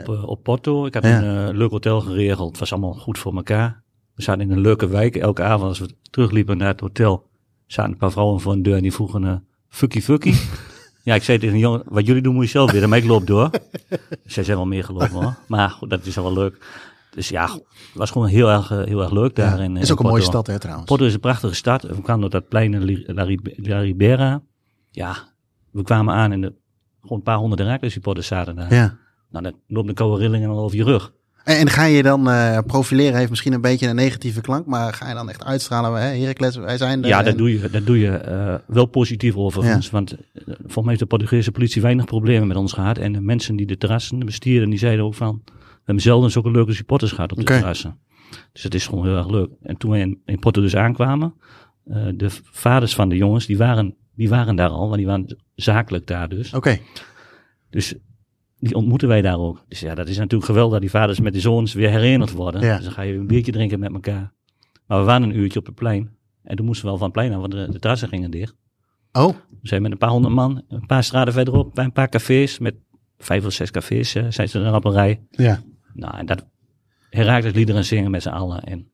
Op, eh, op Porto. Ik Ja. een eh, leuk hotel geregeld. Het was allemaal goed voor elkaar. We zaten in een leuke wijk. Elke avond als we terugliepen naar het hotel, zaten een paar vrouwen voor een deur en die vroegen, eh fucky fucky. ja, ik zei tegen een jongen, wat jullie doen moet je zelf weer, maar ik loop door. Zij zijn wel meer gelopen hoor. Maar goed, dat is wel leuk. Dus ja, het was gewoon heel erg, heel erg leuk daar. in, is in ook een mooie stad, hè, trouwens. Porto is een prachtige stad. We kwamen door dat plein in La, Rib- La Ribera. Ja, we kwamen aan en de, gewoon een paar honderd Herakles supporters zaten daar. Ja. Nou, dan loopt de koude rilling al over je rug. En, en ga je dan eh, profileren, heeft misschien een beetje een negatieve klank, maar ga je dan echt uitstralen, hè, Heracles, wij zijn er. Ja, en- dat doe je, dat doe je eh, wel positief overigens. Want eh, volgens mij heeft de Portugese politie weinig problemen met ons gehad. En de mensen die de terrassen besturen, die zeiden ook van... We hebben zelden zulke leuke supporters gehad op de terrassen. Dus het is gewoon heel erg leuk. En toen wij in, in Porto dus aankwamen, de vaders van de jongens, die waren, die waren daar al. Want die waren zakelijk daar dus. Oké, Dus die ontmoeten wij daar ook. Dus ja, dat is natuurlijk geweldig dat die vaders met die zoons weer herenigd worden. Ja. Dus dan ga je een biertje drinken met elkaar. Maar we waren een uurtje op het plein. En toen moesten we wel van het plein af, want de, de terrassen gingen dicht. oh, We zijn met een paar honderd man, een paar straten verderop, bij een paar cafés, met vijf of zes cafés, eh, zijn ze dan op een rij. ja. Nou, en dat Herakles liederen zingen met z'n allen. En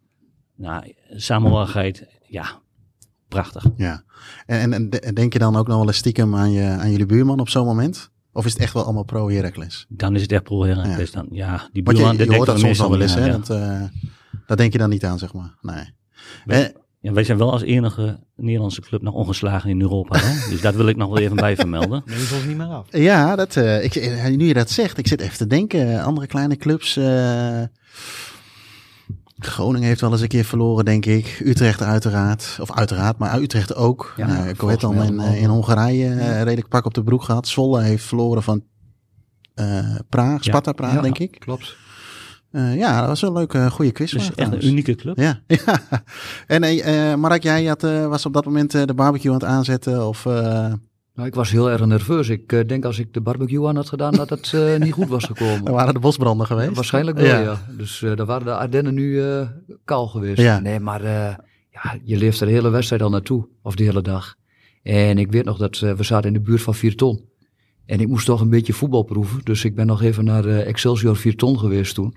nou, samenhorigheid, ja, prachtig. Ja. En, en, en de- denk je dan ook nog wel eens stiekem aan, je, aan jullie buurman op zo'n moment? Of is het echt wel allemaal pro-Heracles? Dan is het echt pro Herakles. Ja. Dan, ja, die Want je, je, dat hoort dat soms we wel eens, hè? ja, ja. Dat, eh, dat denk je dan niet aan, zeg maar. Nee. Wij- Eh, Ja, wij zijn wel als enige Nederlandse club nog ongeslagen in Europa. Hè? dus dat wil ik nog wel even bij vermelden. Ze ons niet meer af. Ja, dat, eh, ik, nu je dat zegt, ik zit even te denken. Andere kleine clubs. eh, Groningen heeft wel eens een keer verloren, denk ik. Utrecht uiteraard. Of uiteraard, maar Utrecht ook. Ja, volgens ik weet al mij in, Hongarije eh, redelijk pak op de broek gehad. Zwolle heeft verloren van eh Praag, Sparta Praag, Ja, denk ik. Klopt. Eh, ja, dat was een leuke, goede quiz. Dus een unieke club. Ja, ja. En eh, Mark, jij had, eh, was op dat moment eh, de barbecue aan het aanzetten? Of, eh, Nou, ik was heel erg nerveus. Ik eh, denk als ik de barbecue aan had gedaan, dat het eh, niet goed was gekomen. er waren de bosbranden geweest? Waarschijnlijk wel, Ja. ja. Dus eh daar waren de Ardennen nu kaal geweest. Ja. Nee, maar ja, je leeft er de hele wedstrijd al naartoe. Of de hele dag. En ik weet nog dat we zaten in de buurt van Vierton. En ik moest toch een beetje voetbal proeven. Dus ik ben nog even naar Excelsior Vierton geweest toen.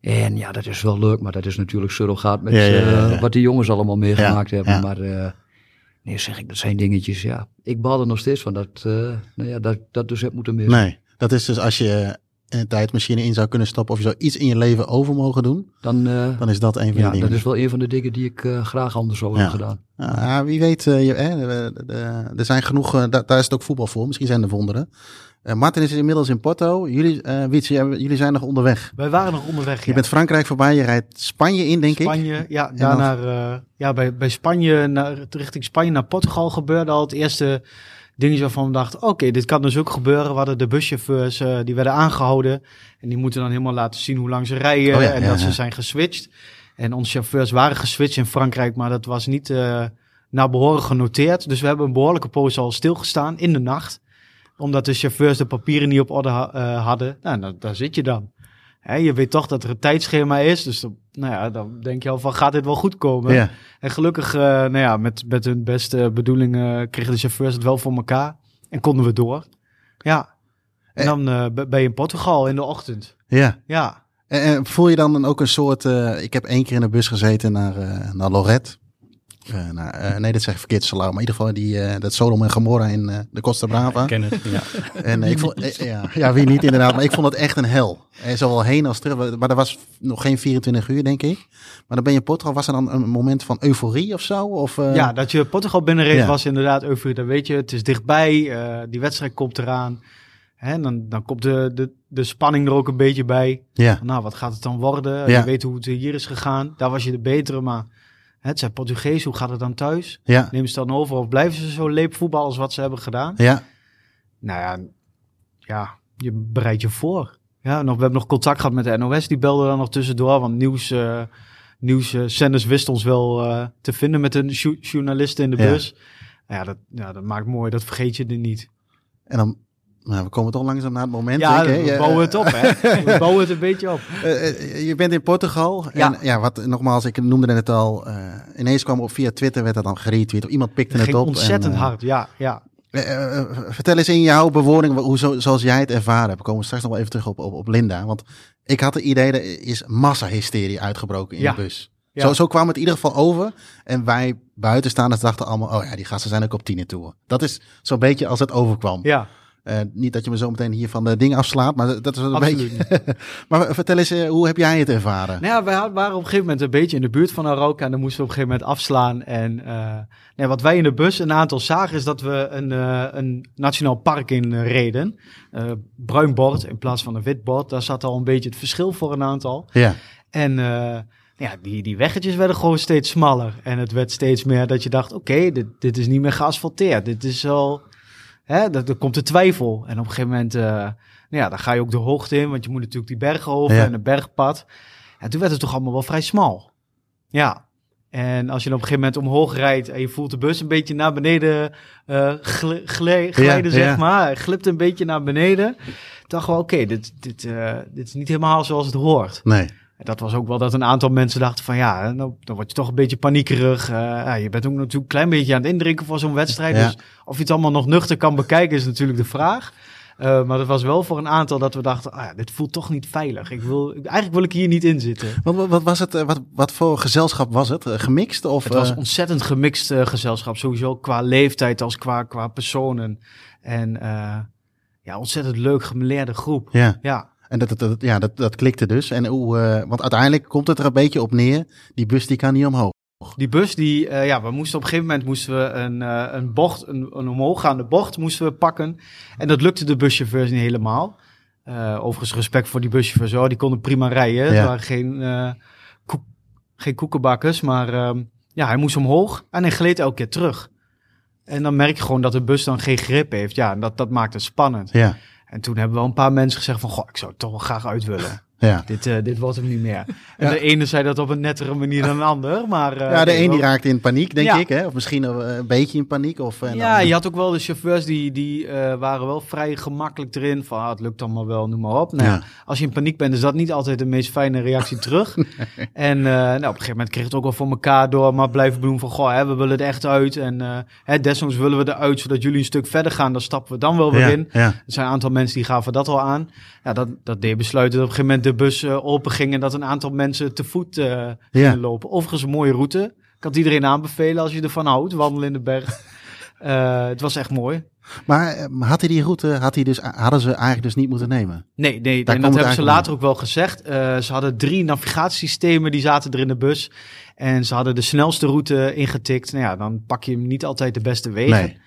En ja, dat is wel leuk. Maar dat is natuurlijk surrogaat met Ja, wat die jongens allemaal meegemaakt hebben. ja. Maar nee, zeg ik, dat zijn dingetjes, ja. Ik baal er nog steeds van dat, eh, nou ja, dat, dat dus heb moeten missen. Nee, dat is dus als je een tijdmachine in zou kunnen stappen of je zou iets in je leven over mogen doen, Dan, eh, dan is dat een van ja, de dingen. dat is wel een van de dingen die ik eh, graag anders zou Ja. hebben gedaan. Ah, wie weet, eh, je, de- er zijn genoeg, eh, da- daar is het ook voetbal voor. Misschien zijn er wonderen. Eh, Martin is inmiddels in Porto. Jullie, Wietse, jij- jullie zijn nog onderweg. Wij waren nog onderweg. Je ja. bent Frankrijk voorbij, je rijdt Spanje in, denk ik. Spanje, ja, daarna eh, ja, bij, bij Spanje, naar, richting Spanje naar Portugal gebeurde al het eerste dingetje waarvan we dachten, oké, dit kan dus ook gebeuren. We hadden de buschauffeurs, die werden aangehouden en die moeten dan helemaal laten zien hoe lang ze rijden Oh ja, en ja, dat ze zijn geswitcht. En onze chauffeurs waren geswitcht in Frankrijk, maar dat was niet naar behoren genoteerd. Dus we hebben een behoorlijke poos al stilgestaan in de nacht, omdat de chauffeurs de papieren niet op orde ha- eh, hadden. Nou, daar, daar zit je dan. Hè, je weet toch dat er een tijdschema is. Dus dan, nou ja, dan denk je al van, gaat dit wel goed komen? Ja. En gelukkig, eh, nou ja, met, met hun beste bedoelingen kregen de chauffeurs het wel voor elkaar. En konden we door. Ja. En Eh. dan ben je in Portugal in de ochtend. ja. Ja. En, voel je dan ook een soort... ik heb één keer in de bus gezeten naar, naar Lorette. Eh, naar, eh, nee, dat zeg ik verkeerd, Salau. Maar in ieder geval die, eh, dat Sodom en Gomorra in eh, de Costa Brava. Ik ken het, ja. En eh, ik vond, ja, ja, wie niet inderdaad. Maar ik vond het echt een hel. En zowel heen als terug. Maar er was nog geen 24 uur, denk ik. Maar dan ben je in Portugal. Was er dan een moment van euforie of zo? Of, eh, ja, dat je Portugal binnenreed Ja. was inderdaad euforie. Dan weet je, het is dichtbij. eh, die wedstrijd komt eraan. Hè, dan, dan komt de, de, de spanning er ook een beetje bij. Ja, Nou, wat gaat het dan worden? Ja. Je weet hoe het hier is gegaan. Daar was je de betere, maar het zijn Portugees. Hoe gaat het dan thuis? ja, Nemen ze dan over of blijven ze zo leep voetbal als wat ze hebben gedaan? ja. Nou ja, ja je bereidt je voor. Ja, nog, we hebben nog contact gehad met de NOS. Die belde dan nog tussendoor. Want nieuws, eh nieuwszenders wist ons wel eh, te vinden met een jo- journalist in de bus. Ja, dat, ja, dat maakt mooi. Dat vergeet je er niet. En dan... Nou, we komen toch langzaam naar het moment. Ja, denk we bouwen het op, hè. We bouwen het een beetje op. Eh, eh, je bent in Portugal. Ja. En ja, wat nogmaals, ik noemde het al. eh, ineens kwam op via Twitter, werd dat dan geretweet. Of iemand pikte Het het op. ontzettend en, eh, hard, ja. ja. eh, eh, vertel eens in jouw bewoording, hoe, zo, zoals jij het ervaren hebt. We komen straks nog wel even terug op, op, op Linda. Want ik had het idee, er is massahysterie uitgebroken in Ja. de bus. Ja. Zo, zo kwam het in ieder geval over. En wij buitenstaanders dachten allemaal, oh ja, die gasten zijn ook op tienertour. Dat is zo'n beetje als het overkwam. Ja, Eh, niet dat je me zo meteen hier van de ding afslaat, maar dat is een Absoluut beetje... maar vertel eens, eh, hoe heb jij het ervaren? Nou ja, wij had- waren op een gegeven moment een beetje in de buurt van Aroca en dan moesten we op een gegeven moment afslaan. En eh, nee, wat wij in de bus een aantal zagen is dat we een, eh, een nationaal park in eh, reden. Eh, bruin bord in plaats van een wit bord. Daar zat al een beetje het verschil voor een aantal. Ja, En eh, ja, die, die weggetjes werden gewoon steeds smaller. En het werd steeds meer dat je dacht, oké, dit, dit is niet meer geasfalteerd. Dit is al, hè, dat, komt de twijfel. En op een gegeven moment, eh, nou ja, dan ga je ook de hoogte in, want je moet natuurlijk die bergen over Ja. en een bergpad. En toen werd het toch allemaal wel vrij smal. Ja. En als je dan op een gegeven moment omhoog rijdt en je voelt de bus een beetje naar beneden eh, gli- glijden, Ja, zeg ja. maar. Glipt een beetje naar beneden. dachten we, oké, dit, dit, eh, dit is niet helemaal zoals het hoort. nee. En dat was ook wel dat een aantal mensen dachten van ja, nou, dan word je toch een beetje paniekerig. Eh, ja, je bent ook natuurlijk een klein beetje aan het indrinken voor zo'n wedstrijd. Ja. Dus of je het allemaal nog nuchter kan bekijken is natuurlijk de vraag. Eh, maar dat was wel voor een aantal dat we dachten, ah, ja, dit voelt toch niet veilig. Ik wil, eigenlijk wil ik hier niet in zitten. Wat, wat, was het, eh, wat, wat voor gezelschap was het? Gemixt? Of, Het was ontzettend gemixt gezelschap, sowieso qua leeftijd als qua, qua personen. En ja, ontzettend leuk gemeleerde groep. ja, Ja, en dat, dat, dat- ja, dat, dat klikte dus. En hoe, eh, want uiteindelijk komt het er een beetje op neer, die bus die kan niet omhoog. Die bus, die, eh, ja, we moesten op een gegeven moment moesten we een, eh, een bocht, een, een omhooggaande bocht moesten we pakken. En dat lukte de buschauffeurs niet helemaal. Overigens respect voor die buschauffeurs hoor, die konden prima rijden. Het Ja. waren geen, koek, geen koekenbakkers, maar ehm, ja, hij moest omhoog en hij gleed elke keer terug. En dan merk je gewoon dat de bus dan geen grip heeft. Ja, en dat, dat maakt het spannend. Ja, En toen hebben wel een paar mensen gezegd van, goh, ik zou het toch wel graag uit willen. Ja. dit, eh, dit wordt hem niet meer. En Ja. de ene zei dat op een nettere manier dan een ander, maar... eh, ja, de een die raakte in paniek, denk Ja. ik. Hè? Of misschien eh, een beetje in paniek. Of, en Ja, dan- je had ook wel de chauffeurs die, die waren wel vrij gemakkelijk erin. Van ah, het lukt allemaal wel, noem maar op. Nou, Ja. Als je in paniek bent, is dat niet altijd de meest fijne reactie terug. En nou, op een gegeven moment kreeg het ook wel voor elkaar door. Maar blijven benoemen van, goh, hè, we willen er echt uit. En hè, desondanks willen we eruit, zodat jullie een stuk verder gaan. Dan stappen we dan wel weer in. Er zijn een aantal mensen die gaven dat al aan. Ja, dat, dat deed besluiten op een gegeven moment de bus open ging en dat een aantal mensen te voet eh gingen lopen. Overigens een mooie route. Ik kan het iedereen aanbevelen als je ervan houdt, wandelen in de berg. Eh, het was echt mooi. Maar eh, had hij die route, had hij dus, hadden ze eigenlijk dus niet moeten nemen? Nee, nee Daar en dat hebben ze later ook wel gezegd. Ze hadden drie navigatiesystemen, die zaten er in de bus. En ze hadden de snelste route ingetikt. Nou ja, dan pak je hem niet altijd de beste wegen. Nee.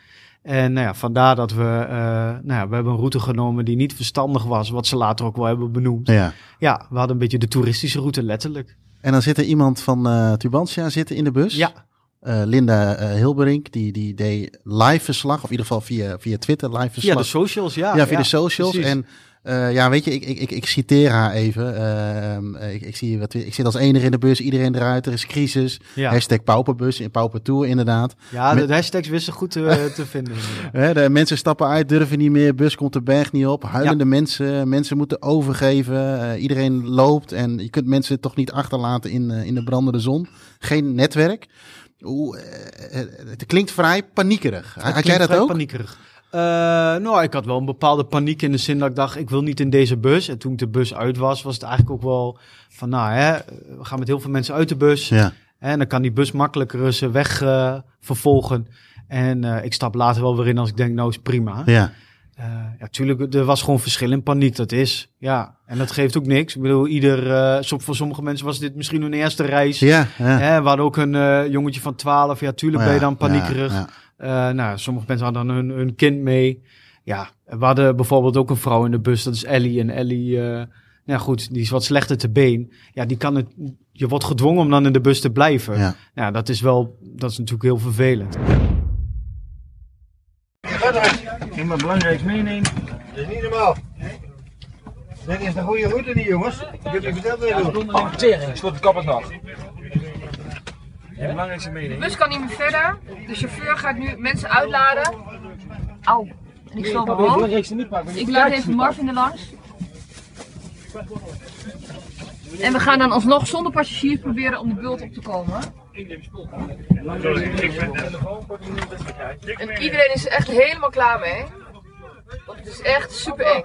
En nou ja, vandaar dat we, eh, nou ja, we hebben een route genomen die niet verstandig was, wat ze later ook wel hebben benoemd. Ja. Ja, we hadden een beetje de toeristische route, letterlijk. En dan zit er iemand van eh Tubantia zitten in de bus. Ja, Eh, Linda eh, Hilberink, die, die deed live verslag, of in ieder geval via, via Twitter live verslag. via de socials, ja. ja, via de socials. precies. En eh, ja, weet je, ik, ik, ik, ik citeer haar even. Ehm, ik, ik, zie wat, ik zit als enige in de bus, iedereen eruit, er is crisis. ja. Hashtag pauperbus, in paupertour inderdaad. ja, met- de hashtags wisten goed te, te vinden. de mensen stappen uit, durven niet meer, bus komt de berg niet op. Huilende mensen, mensen moeten overgeven. eh, iedereen loopt en je kunt mensen toch niet achterlaten in, eh, in de brandende zon. Geen netwerk. Hoe, eh, het klinkt vrij paniekerig. Had jij dat vrij ook? paniekerig. Eh, nou, ik had wel een bepaalde paniek in de zin dat ik dacht, ik wil niet in deze bus. En toen de bus uit was, was het eigenlijk ook wel van, nou hè, we gaan met heel veel mensen uit de bus. Ja, En dan kan die bus makkelijker zijn weg eh, vervolgen. En eh, ik stap later wel weer in als ik denk, nou is prima. ja, Eh, ja, tuurlijk, er was gewoon verschil in paniek, dat is. Ja, en dat geeft ook niks. Ik bedoel, ieder, eh, voor sommige mensen was dit misschien hun eerste reis. ja. ja. Hè, we hadden ook een eh, jongetje van 12. Ja, tuurlijk ben je dan paniekerig. Ja, Eh, nou, sommige mensen hadden dan hun, hun kind mee. Ja, we hadden bijvoorbeeld ook een vrouw in de bus, dat is Ellie. En Ellie, eh, nou goed, die is wat slechter te been. Ja, die kan het, je wordt gedwongen om dan in de bus te blijven. ja. Ja, dat is wel, dat is natuurlijk heel vervelend. Ik maar belangrijk meenemen. Dat is niet normaal. Dit is de goede route niet, jongens. Ik heb je verteld wat je doet. Oh, tering, slot de kappers nog. Belangrijkste De meenemen. bus kan niet meer verder. De chauffeur gaat nu mensen uitladen. Au. En ik Het omhoog. niet. Ik laat even Marvin er langs. En we gaan dan alsnog zonder passagiers proberen om de bult op te komen. En iedereen is er echt helemaal klaar mee. Want het is echt super eng.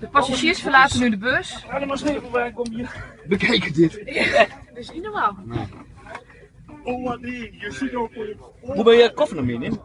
De passagiers verlaten nu de bus. Ga er maar schepen waar kom je. Bekijk dit. Dat is niet normaal. Hoe ben je koffie nog mee in?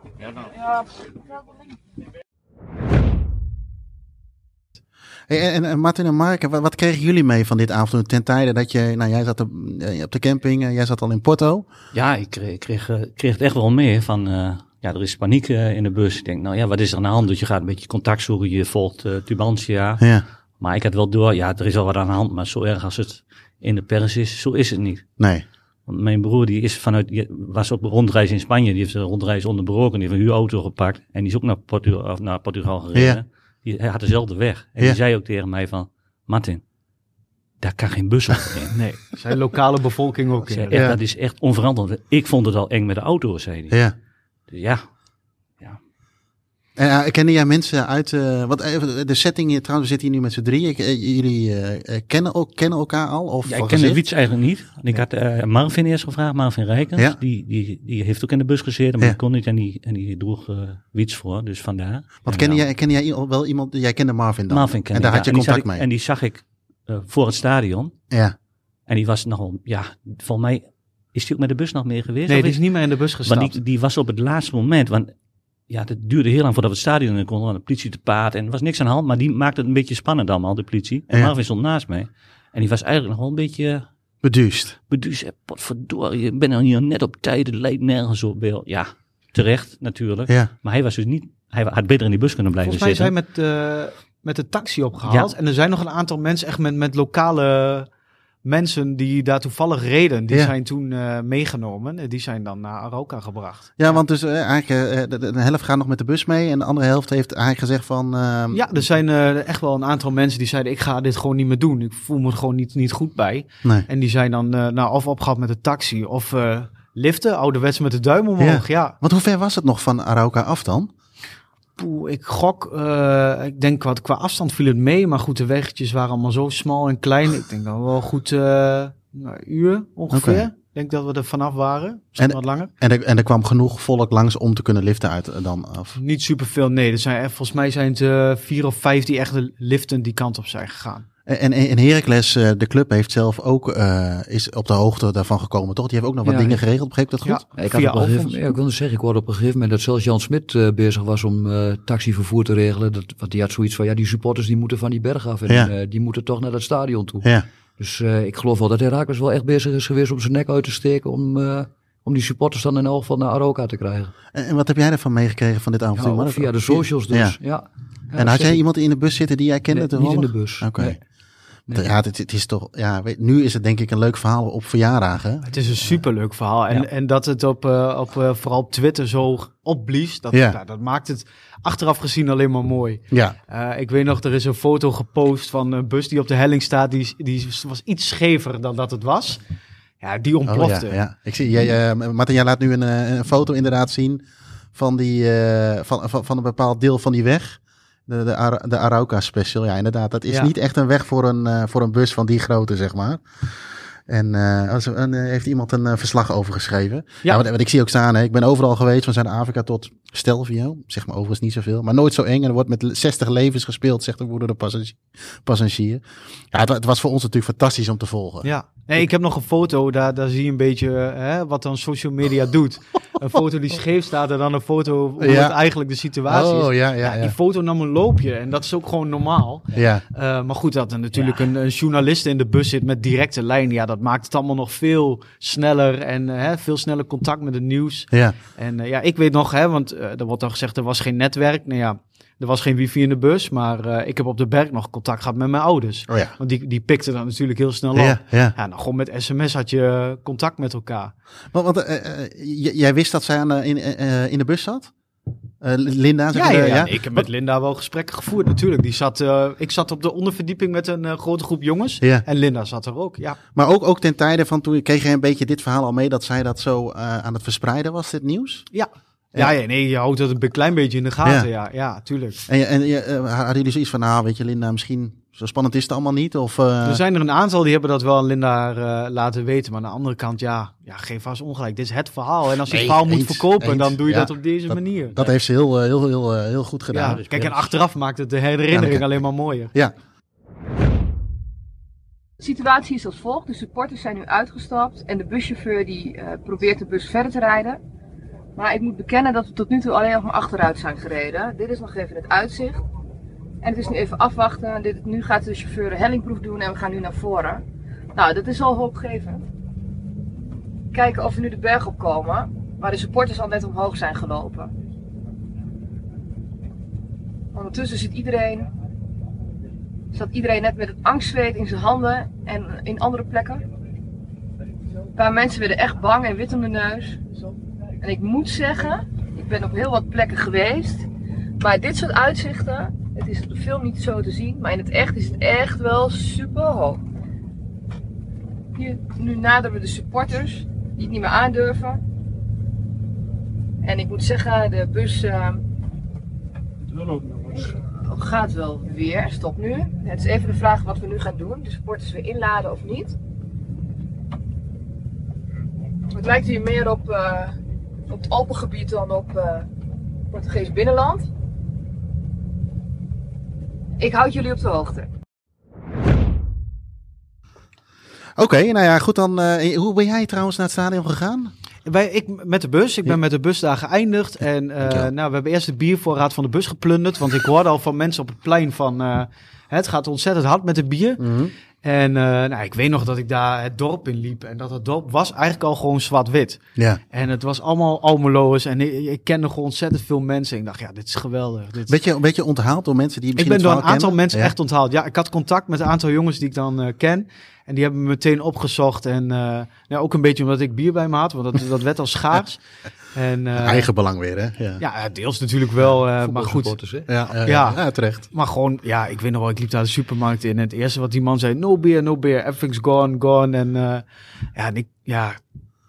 Hey, en, en Martin en Mark, wat, wat kregen jullie mee van dit avond ten tijde dat je, nou jij zat op, eh, op de camping, jij zat al in Porto. Ja, ik kreeg, kreeg, eh, kreeg het echt wel mee van, eh, ja, er is paniek eh, in de bus. Ik denk, nou ja, wat is er aan de hand? Dus je gaat een beetje contact zoeken, je volgt eh, Tubantia. Ja, Maar ik had wel door, ja, er is al wat aan de hand, maar zo erg als het in de pers is, zo is het niet. nee. Want mijn broer die is vanuit, die was op een rondreis in Spanje, die heeft een rondreis onderbroken, die heeft een huurauto gepakt en die is ook naar, Portu of naar Portugal gereden. Ja. Die, hij had dezelfde weg. En Ja. die zei ook tegen mij van, Martin, daar kan geen bus overheen. Nee, zijn lokale bevolking ook. In. Ja. Dat is echt onverantwoord. Ik vond het al eng met de auto, zei hij. Ja. Dus ja, En uh, kennen jij mensen uit, eh, wat, even, de setting hier, trouwens, we zitten hier nu met z'n drieën. Eh, jullie eh, eh, kennen, ook, kennen elkaar al? Of ja ik kende gezicht? Wiets eigenlijk niet. En ik had eh, Marvin eerst gevraagd, Marvin Rijkens. Ja. Die, die, die heeft ook in de bus gezeten, maar Ja. die kon niet en die, en die droeg eh Wiets voor, dus vandaar. Want En, ken ja, jij, ken jij wel iemand, jij kende Marvin dan? Marvin kende En daar had je ja. Contact ik- mee? En die zag ik eh, voor het stadion. Ja, En die was nogal, ja, volgens mij is die ook met de bus nog mee geweest. Nee, die is niet meer in de bus gestapt. Want die, die was op het laatste moment, want ja, het duurde heel lang voordat we het stadion in konden, want de politie te paard en er was niks aan de hand, maar die maakte het een beetje spannend allemaal, de politie. En Ja. Marvin stond naast mij. En die was eigenlijk nog wel een beetje beduust. beduusd. hè, Potverdorie, je bent er hier net op tijd, het lijkt nergens op. Ja, terecht natuurlijk. Ja, Maar hij was dus niet, hij had beter in die bus kunnen blijven Volgens mij zijn zitten. met, eh, met de taxi opgehaald. Ja. En er zijn nog een aantal mensen, echt met, met lokale mensen die daar toevallig reden. Die Ja. zijn toen eh, meegenomen. En die zijn dan naar Aroca gebracht. ja want dus eh, eigenlijk, eh, de, helft gaat nog met de bus mee en de andere helft heeft eigenlijk gezegd van... ehm, Ja, er zijn eh, echt wel een aantal mensen die zeiden: Ik ga dit gewoon niet meer doen. Ik voel me er gewoon niet, niet goed bij. Nee. En die zijn dan eh, nou, of opgehaald met de taxi of eh, liften, ouderwets met de duim omhoog. Ja. Want hoe ver was het nog van Arauca af dan? Poeh, ik gok, eh, ik denk wat qua afstand viel het mee. Maar goed, de weggetjes waren allemaal zo smal en klein. Ik denk dat we wel goed eh nou, een uur ongeveer. Ik denk dat we er vanaf waren. Misschien En- wat langer. En er, en er kwam genoeg volk langs om te kunnen liften uit eh, dan af. Niet superveel, nee. Er zijn, volgens mij zijn het vier of vijf die echt liften die kant op zijn gegaan. En, en, en Heracles, eh, de club, heeft zelf ook, eh, is op de hoogte daarvan gekomen, toch? Die heeft ook nog wat Ja, dingen geregeld, begreep ik dat goed? Ja, ik, had op een gegeven, ja, ik wilde zeggen, ik hoorde op een gegeven moment dat zelfs Jan Smit eh, bezig was om eh, taxivervoer te regelen. Dat, want die had zoiets van, ja, die supporters die moeten van die berg af en Ja. eh, die moeten toch naar dat stadion toe. Ja. Dus eh, ik geloof wel dat Herakles wel echt bezig is geweest om zijn nek uit te steken om, eh, om die supporters dan in elk geval naar Aroca te krijgen. En, en wat heb jij ervan meegekregen van dit avontuur? Mark? via de socials dus. Ja. Ja. Ja, En had jij ik. iemand in de bus zitten die jij kende Nee, niet in de bus. Oké. Nee. Nee. Ja, het, het is toch, ja, weet, nu is het denk ik een leuk verhaal op verjaardagen. Het is een superleuk verhaal. En, Ja. en dat het op, eh, op, eh, vooral op Twitter zo opblies, dat, Ja. nou, dat maakt het achteraf gezien alleen maar mooi. Ja, Eh, ik weet nog, er is een foto gepost van een bus die op de helling staat. Die, die was iets schever dan dat het was. Ja, die oh, ontplofte. ja, ja. Ik zie, jij, Martin, jij laat nu een, een foto inderdaad zien van, die, van, van, van een bepaald deel van die weg. De, de, de Arauca Special, ja inderdaad. Dat is Ja. niet echt een weg voor een, eh, voor een bus van die grootte, zeg maar. En eh, eh, heeft iemand een verslag over geschreven. Ja, Ja. ik zie ook staan, hè, ik ben overal geweest, van Zuid-Afrika tot Stelvio. Zeg maar overigens niet zoveel, maar nooit zo eng. En er wordt met 60 levens gespeeld, zegt de woede passagier. passagier. Ja, het, wa- het was voor ons natuurlijk fantastisch om te volgen. Ja, nee, ik heb nog een foto, daar, daar zie je een beetje hè, wat dan social media doet. Een foto die scheef staat en dan een foto hoe Ja. het eigenlijk de situatie is. Oh, ja, ja, Die ja. foto nam een loopje en dat is ook gewoon normaal. Ja, Eh, maar goed, dat er natuurlijk een, een journalist in de bus zit met directe lijn, ja, dat maakt het allemaal nog veel sneller en hè, veel sneller contact met het nieuws. ja. En eh, ja, ik weet nog, hè, want er wordt dan gezegd er was geen netwerk. Nou ja, er was geen wifi in de bus, maar eh, ik heb op de berg nog contact gehad met mijn ouders. Oh ja. Want die, die pikten dan natuurlijk heel snel op. Ja, ja. Ja, nou gewoon met sms had je contact met elkaar. Want, want eh, eh, jij wist dat zij aan, in, eh, eh, in de bus zat? Eh, Linda, zeg Ja, maar, ja, eh, ja. ik heb met Linda wel gesprekken gevoerd natuurlijk. Die zat, eh, ik zat op de onderverdieping met een eh, grote groep jongens. En Linda zat er ook, ja. Maar ook, ook ten tijde van toen kreeg je een beetje dit verhaal al mee dat zij dat zo eh, aan het verspreiden was, dit nieuws? Ja. Ja, ja, nee, je houdt het een klein beetje in de gaten, ja, ja, tuurlijk. En, je- en je, eh, hadden jullie zoiets van, nou weet je Linda, misschien zo spannend is het allemaal niet? Of, eh, Er zijn er een aantal die hebben dat wel aan Linda eh, laten weten. Maar aan de andere kant, ja, ja geef vast ongelijk. Dit is het verhaal. En als je Nee, het verhaal moet verkopen, eens. dan doe je Ja, dat op deze dat- manier. Dat heeft ze heel, heel, heel, heel goed gedaan. ja, kijk, en achteraf maakt het de herinnering Ja, dat- alleen maar mooier. Ja. De situatie is als volgt. De supporters zijn nu uitgestapt en de buschauffeur die eh, probeert de bus verder te rijden. Maar ik moet bekennen dat we tot nu toe alleen nog maar achteruit zijn gereden. Dit is nog even het uitzicht. En het is nu even afwachten. Dit, nu gaat de chauffeur een hellingproef doen en we gaan nu naar voren. Nou, dat is al hoopgevend. Kijken of we nu de berg op komen, waar de supporters al net omhoog zijn gelopen. Ondertussen zit iedereen, zat iedereen net met het angstzweet in zijn handen en in andere plekken. Een paar mensen werden echt bang en wit om de neus. En ik moet zeggen, ik ben op heel wat plekken geweest. Maar dit soort uitzichten, het is op de film niet zo te zien, maar in het echt is het echt wel super hoog. Hier, nu naderen we de supporters, die het niet meer aandurven. En ik moet zeggen, de bus eh, gaat wel weer. Stop nu. Het is even de vraag wat we nu gaan doen. De supporters weer inladen of niet. Het lijkt hier meer op, eh, op het Alpengebied dan op eh Portugees binnenland. Ik houd jullie op de hoogte. Oké, nou ja, goed dan. eh, hoe ben jij trouwens naar het stadion gegaan? Wij, ik met de bus. Ik ben Ja. met de bus daar geëindigd. En eh, nou, we hebben eerst de biervoorraad van de bus geplunderd. Want ik hoorde al van mensen op het plein van... eh, het gaat ontzettend hard met de bier. En eh, nou, ik weet nog dat ik daar het dorp in liep. En dat het dorp was eigenlijk al gewoon zwart-wit. Ja. En het was allemaal Almeloers. En ik, ik kende gewoon ontzettend veel mensen. Ik dacht, ja, dit is geweldig. Dit... Werd je, werd je onthaald door mensen die Ik misschien ben door een aantal mensen echt onthaald. Ja, ik had contact met een aantal jongens die ik dan eh, ken. En die hebben me meteen opgezocht. En eh, nou, ook een beetje omdat ik bier bij me had. Want dat, dat werd al schaars. En, eh, Ja. Eigen belang weer, hè? Ja, Ja, deels natuurlijk wel. eh, maar goed. Ja, ja, Ja. ja, terecht. Maar gewoon, ja, ik weet nog wel, ik liep daar de supermarkt in. En het eerste wat die man zei, no beer, no beer. Everything's gone, gone. En eh, ja, en ik, ja,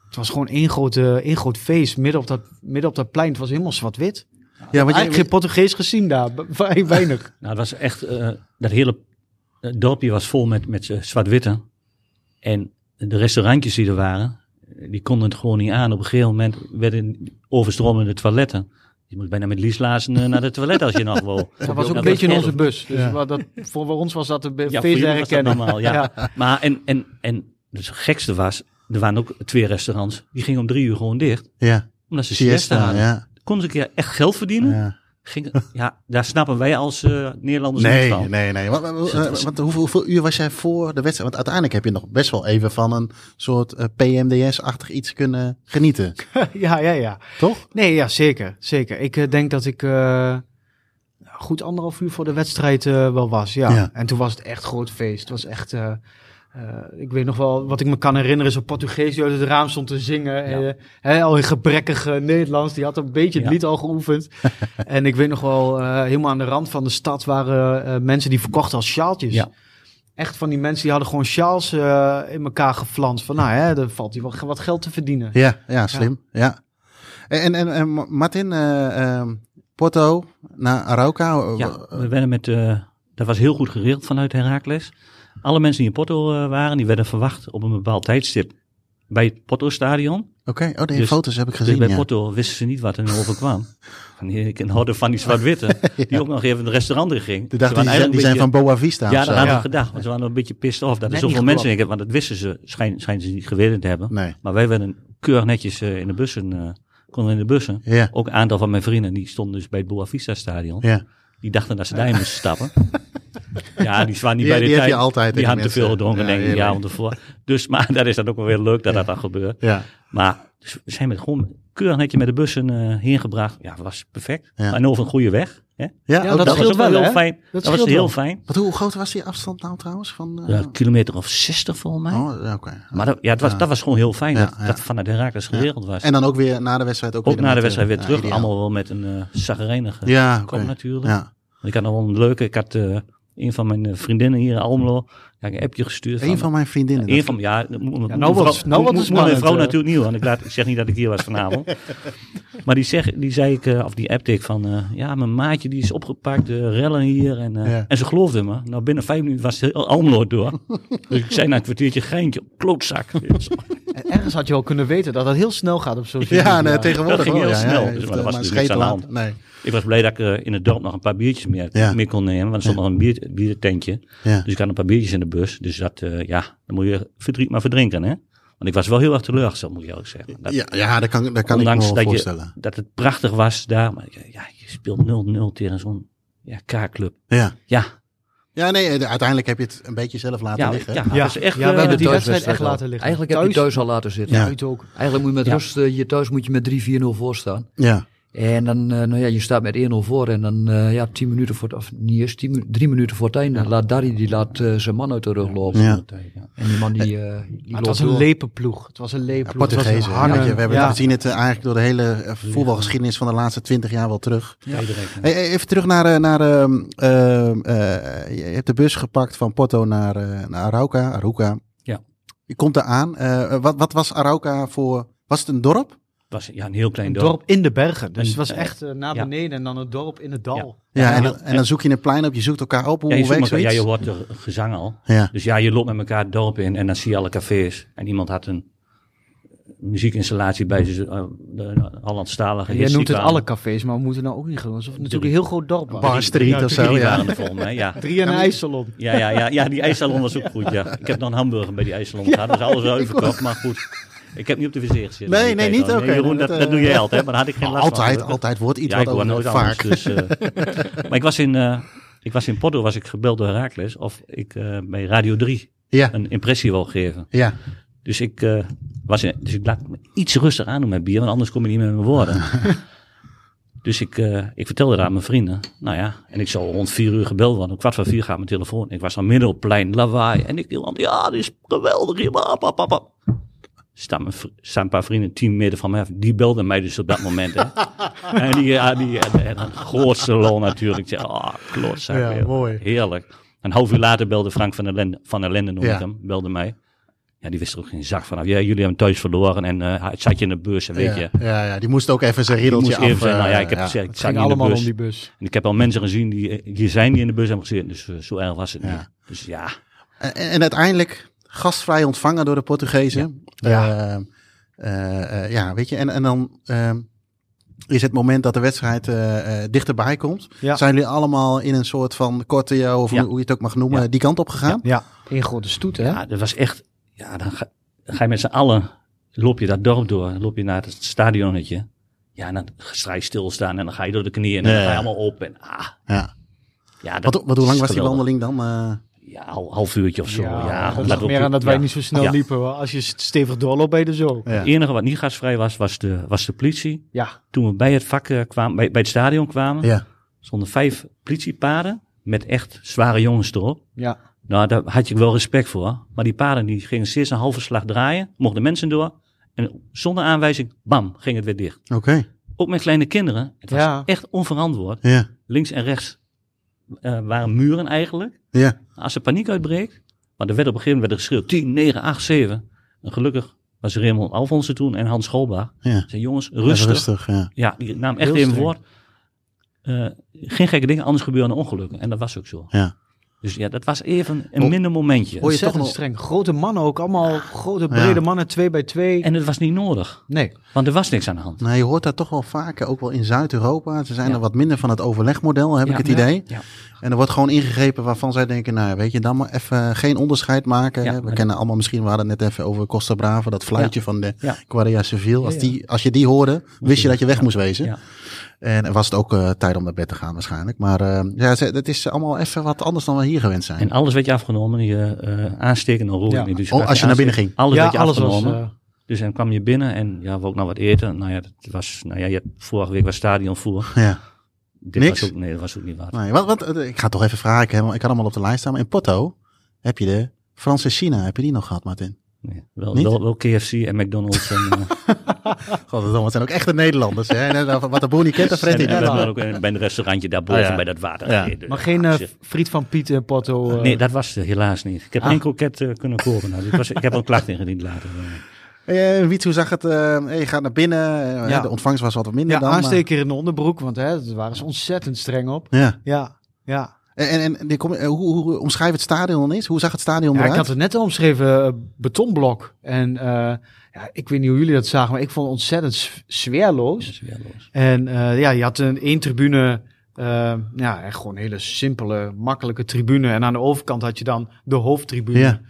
het was gewoon één, grote, één groot feest midden op, dat, midden op dat plein. Het was helemaal zwart-wit. Ja, want Eigenlijk je, geen Portugees gezien daar. Vrij weinig. Nou, het was echt, eh, dat hele dorpje was vol met, met eh, zwart-witte. En de restaurantjes die er waren, die konden het gewoon niet aan. Op een gegeven moment werden overstromende toiletten. Je moet bijna met lieslazen eh, naar de toilet als je nog wil. Dat was ook een beetje in onze bus. Dus Ja. wat dat, voor ons was dat een Ja, feest herkennen. normaal, ja. Maar en, en, en dus het gekste was, er waren ook twee restaurants, die gingen om drie uur gewoon dicht. ja, Omdat ze siesta siesta, hadden. ja. Konden ze een keer echt geld verdienen. Ja. Ging, ja, daar snappen wij als eh, Nederlanders niet Nee, van. nee, nee. Wat, wat, Dus eh, want hoeveel, hoeveel uur was jij voor de wedstrijd? Want uiteindelijk heb je nog best wel even van een soort eh, PMDS-achtig iets kunnen genieten. ja, ja, ja. Toch? Nee, ja, zeker. Zeker. Ik denk dat ik eh, goed anderhalf uur voor de wedstrijd eh, wel was. Ja. Ja. En toen was het echt groot feest. Het was echt. Eh, ik weet nog wel, wat ik me kan herinneren, is een Portugees die uit het raam stond te zingen. Ja. eh, hè, al in gebrekkig eh, Nederlands. Die had een beetje het Ja. lied al geoefend. en ik weet nog wel, eh, helemaal aan de rand van de stad waren eh, mensen die verkochten als sjaaltjes. Ja. Echt van die mensen die hadden gewoon sjaals eh, in elkaar geflanst. Van nou, hè, er valt hier wat, wat geld te verdienen. Ja, ja, slim. Ja. En, en, en Martin, eh, ehm, Porto naar Arauca. Ja, we werden met, eh, dat was heel goed geregeld vanuit Heracles. Alle mensen die in Porto eh, waren, die werden verwacht op een bepaald tijdstip bij het Porto-stadion. Oké, oh, die Dus- foto's heb ik Dus gezien. bij ja. Porto wisten ze niet wat er nu overkwam. Van ik hoorde van die zwart-witte, die ook nog even in het restaurant in ging. Die, dachten, die, zijn, die zijn van Boa Vista. een Ja, dat hadden Ja. we gedacht. Want ze waren een beetje pissed off dat er zoveel mensen in. Want dat wisten ze, schijn, schijnen ze niet geweten te hebben. Nee. Maar wij werden keurig netjes eh, in de bussen, eh, konden in de bussen. Ook een aantal van mijn vrienden, die stonden dus bij het Boa Vista stadion. ja. Die dachten dat ze daarin moesten stappen. Ja, die waren niet Die- bij de die heb tijd. je altijd Die hadden te veel gedronken, Ja, denk ik, de heerlijk. avond ervoor. Dus, maar dat is dan ook wel weer leuk dat dat dan gebeurt. ja. Maar dus we zijn met gewoon keurig netje met de bussen eh heen gebracht. Ja, dat was perfect. Ja. En over een goede weg. Hè? Ja, dat Dat, was ook wel wel, heel fijn. Dat, Dat was heel wel. fijn. Wat, hoe groot was die afstand nou trouwens? Van, eh, Ja, kilometer of 60 volgens mij. oh, ja, oké. Maar dat, ja, het was, Ja. dat was gewoon heel fijn. Ja, dat, ja. dat vanuit Herakles geregeld was. En dan ook weer na de wedstrijd ook, ook weer na de wedstrijd eh, weer ja, terug. Allemaal wel met een uh, zagrijnige Ja, natuurlijk. Ja. Want ik had nog wel een leuke. Ik had eh, een van mijn eh, vriendinnen hier in Almelo. Ja, een appje gestuurd. Een van mijn vriendinnen. Een dat- van, ja, nou vrouw- nou het moet mijn vrouw eh. natuurlijk niet, want ik, laat, ik zeg niet dat ik hier was vanavond. maar die, zeg, die zei ik, eh, of die appte ik van, eh, ja, mijn maatje die is opgepakt, de rellen hier. En, eh, Ja. en ze geloofde me. Nou, binnen vijf minuten was heel Almelo door. dus ik zei na een kwartiertje, geintje, klootzak. En ergens had je wel kunnen weten dat het heel snel gaat op social media. Ja, nee, tegenwoordig Dat ging heel ja, snel, Ja, dus ja, maar er was natuurlijk aan de hand. Nee. Ik was blij dat ik eh, in het dorp nog een paar biertjes meer, Ja. meer kon nemen. Want er stond nog een bier, biertentje. Ja. Dus ik had een paar biertjes in de bus. Dus dat, eh, ja, dan moet je verdriet maar verdrinken, hè. Want ik was wel heel erg teleurgesteld, moet ik eerlijk zeggen. Dat, Ja, ja dat kan, dat kan ik me wel dat, voorstellen. je, dat het prachtig was daar. Maar ja, je speelt 0-0 tegen zo'n ja, K-club. Ja. Ja, ja, nee, eh, uiteindelijk heb je het een beetje zelf laten ja, liggen. ja, Ja. echt... Ja, we hebben die wedstrijd echt laten liggen. Eigenlijk heb je thuis al laten zitten. Ja. Ook. Eigenlijk moet je met Ja. rust, je thuis moet je met 3-4-0 voor staan. Ja. En dan, eh, nou ja, je staat met 1-0 voor en dan, eh, ja, 10 minuten voor, het- of niet eens, 10, mi- drie minuten voor het einde, laat Darry, die laat eh, zijn man uit de rug lopen. Ja. ja. En die man die, eh die Maar het was een lepenploeg. Het was een lepenploeg. Het was een we, hebben, Ja. we zien het eigenlijk door de hele voetbalgeschiedenis van de laatste twintig jaar wel terug. Ja. Hey, even terug naar, eh, naar ehm, ehm, eh, je hebt de bus gepakt van Porto naar, eh, naar Arauca. Aruca. Ja. Je komt er aan. Eh, wat, wat was Arauca voor? Was het een dorp? Was ja, een heel klein Een dorp. dorp in de bergen. Dus En, het was eh, echt eh, naar ja. beneden en dan een dorp in het dal. Ja, Ja, en, dan, en dan zoek je een plein op. Je zoekt elkaar op. Hoe Ja, je, werkt elkaar, ja, je hoort de gezang al. Ja. Dus ja, je loopt met elkaar het dorp in en dan zie je alle cafés. En iemand had een muziekinstallatie bij ze, uh, de Hollandstalige die noemt het alle cafés, maar we moeten nou ook niet. Alsof het natuurlijk een heel groot dorp. Bar Street of zo. Drie Ja. Drie en een ijssalon. Ja, ja, ja, ja, die ijssalon was ook goed, ja. Ik heb een hamburger bij die ijssalon gehad. Dat is alles uitverkocht, maar goed. Ik heb niet op de wc gezeten. Nee, nee, niet? Oké, Jeroen, dat, dat, eh, dat doe jij altijd, maar daar had ik geen last van. Altijd, altijd wordt iets Ja, ik ook nooit vaak. anders. Dus, eh, maar ik was in, eh, ik was in Porto, was ik gebeld door Herakles of ik eh, bij Radio 3 Ja, een impressie wil geven. ja. Dus ik, eh, was in, dus ik laat me iets rustig aan doen met bier, want anders kom je niet met mijn woorden. dus ik, eh, ik vertelde dat aan mijn vrienden. Nou ja, en ik zou rond vier uur gebeld worden. Om kwart voor vier gaat mijn telefoon. Ik was dan midden op plein, lawaai. En ik aan, ja, dit is geweldig. hier, pap, pap, pap, pap. Staan, mijn, staan een paar vrienden tien meter van mij af. Die belden mij dus op dat moment. Hè. en die, ja, die en, en een grootste lol natuurlijk. Ik zei, ah, klootzak. Ja, weer. mooi. Heerlijk. Een half uur later belde Frank van der Lende, van der Lende noem Ja. ik hem, belde mij. Ja, die wist er ook geen zak vanaf. Ja, jullie hebben thuis verloren en eh, het zat je in de bus, en weet ja, je. Ja, ja, die moest ook even zijn moest af. even nou ja, eh, ik heb ja. gezegd, ik Het zat ging niet in de bus. om die bus. En ik heb al mensen gezien die hier zijn die in de bus hebben gezeten. Dus eh, zo erg was het Ja. niet. Dus ja, En, en uiteindelijk gastvrij ontvangen door de Portugezen. Ja, ja weet je. En, en dan ehm, is het moment dat de wedstrijd eh, eh, dichterbij komt. Ja. Zijn jullie allemaal in een soort van korte, of Ja. hoe je het ook mag noemen, Ja. die kant op gegaan? Ja, één grote stoet, hè? ja, dat was echt... Ja, dan ga, dan ga je met z'n allen, loop je dat dorp door. Loop je naar het stadionnetje. Ja, en dan ga je stilstaan en dan ga je door de knieën en dan ga je allemaal op. En ah, Ja. ja, dat Wat, wat, hoe lang was die wandeling dan? eh? Ja, half, half uurtje of zo. Ja, dat laten lag meer aan dat wij ja. niet zo snel Ja. liepen. hoor. Als je stevig doorloopt, ben je er zo. ja. Het enige wat niet gastvrij was, was de, was de politie. Ja, Toen we bij het vak eh, kwamen, bij, bij het stadion kwamen, Ja. stonden vijf politiepaarden met echt zware jongens erop. ja. Nou, daar had je wel respect voor. Maar die paarden die gingen steeds een halve slag draaien, mochten mensen door. En zonder aanwijzing, bam, ging het weer dicht. Oké. Ook met kleine kinderen. Het was Ja. echt onverantwoord. Ja. Links en rechts eh, waren muren eigenlijk. Ja. Als er paniek uitbreekt, maar er werd op een gegeven moment werd er geschreeuwd 10, 9, 8, 7. En gelukkig was Raymond Alfonsen toen en Hans Scholbach. Ja. Zei jongens, rustig. rustig, ja. Ja, die naam echt Heel even woord. Eh, geen gekke dingen, anders gebeuren ongelukken. En dat was ook zo. Ja. Dus ja, dat was even een minder momentje. Hoor je toch Ontzettend nog- streng. Grote mannen ook. Allemaal grote, brede Ja. mannen. Twee bij twee. En het was niet nodig, nee. want er was niks aan de hand. Nou, je hoort dat toch wel vaker, ook wel in Zuid-Europa. Ze zijn Ja. er wat minder van het overlegmodel, heb Ja. ik het Ja. idee. Ja. En er wordt gewoon ingegrepen waarvan zij denken, nou weet je, dan maar even geen onderscheid maken. We kennen allemaal misschien, we hadden het net even over Costa Brava, dat fluitje van de Ja. Guardia Civil. Als, Ja, ja. Die, als je die hoorde, wist je dat je weg ja. moest wezen. En was het ook eh, tijd om naar bed te gaan waarschijnlijk. Maar eh, ja, het is allemaal even wat anders dan we hier gewend zijn. En alles werd je afgenomen, je eh aansteken en roer Ja. Dus Oh, als je naar binnen ging. Alles ja, werd je alles was... afgenomen. eh, Dus dan kwam je binnen en ja, we ook nog wat eten. Nou ja, dat was, nou ja, je hebt, vorige week was stadionvoer. Ja. Dit Niks? was ook, nee, dat was ook niet waar. Nee, wat, wat, eh, ik ga toch even vragen, ik, heb- ik had allemaal op de lijst staan. Maar in Porto heb je de Franse China, heb je die nog gehad Martin? Nee, wel, Niet? wel, wel KFC en McDonald's. En, eh, Godverdomme, het zijn ook echte Nederlanders. Hè? En, eh, wat de boer niet kent, dat en, vreet hij en niet. ook bij een restaurantje daarboven Oh ja. bij dat water. Ja. maar geen eh, Ja, friet van Piet in Porto. Nee, dat was er helaas niet. Ik heb Ah. geen kroket kunnen kopen. Nou, ik, was, ik heb een klacht ingediend later. Eh, Wiet, hoe zag het? eh, je gaat naar binnen. Ja. De ontvangst was wat minder ja, dan. maar- aansteker in de onderbroek. Want hè, daar waren ze ontzettend streng op. Ja. Ja, ja. En, en, eh, hoe, hoe omschrijf het stadion dan eens? Hoe zag het stadion Ja, eruit? ik had het net al omschreven, eh, betonblok. En eh, ja, ik weet niet hoe jullie dat zagen, maar ik vond het ontzettend sfeerloos. En eh, ja, je had een één tribune, eh, ja, echt gewoon een hele simpele, makkelijke tribune. En aan de overkant had je dan de hoofdtribune. Ja.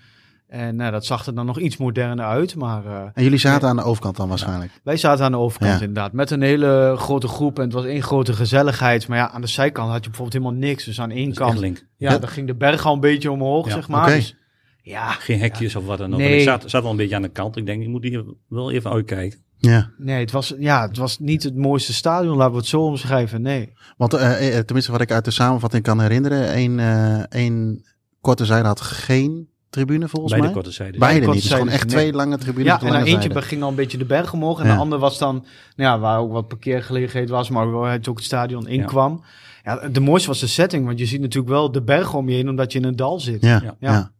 En nou, dat zag er dan nog iets moderner uit, maar eh, En jullie zaten aan de overkant dan waarschijnlijk. wij zaten aan de overkant Ja. inderdaad. Met een hele grote groep en het was één grote gezelligheid. Maar ja, aan de zijkant had je bijvoorbeeld helemaal niks. Dus aan één kant, link. ja, Ja. dan ging de berg al een beetje omhoog, Ja, zeg maar. Dus, ja, Geen hekjes of wat dan ook. Nee. Ik zat, zat wel een beetje aan de kant. Ik denk, ik moet hier wel even uitkijken. Ja. nee, het was, ja, het was niet het mooiste stadion, laten we het zo omschrijven. Nee. Want eh, eh, tenminste wat ik uit de samenvatting kan herinneren. één eh, één korte zijde had geen tribune volgens Beide mij. korte zijden. Beide korte niet. Dus gewoon echt nee. twee lange tribunes. Ja, en dan eentje zijde. ging al een beetje de berg omhoog. En Ja. de andere was dan, nou ja, waar ook wat parkeergelegenheid was, maar waar het ook het stadion inkwam. Ja. de mooiste was de setting, want je ziet natuurlijk wel de berg om je heen, omdat je in een dal zit. Ja, Ja. ja.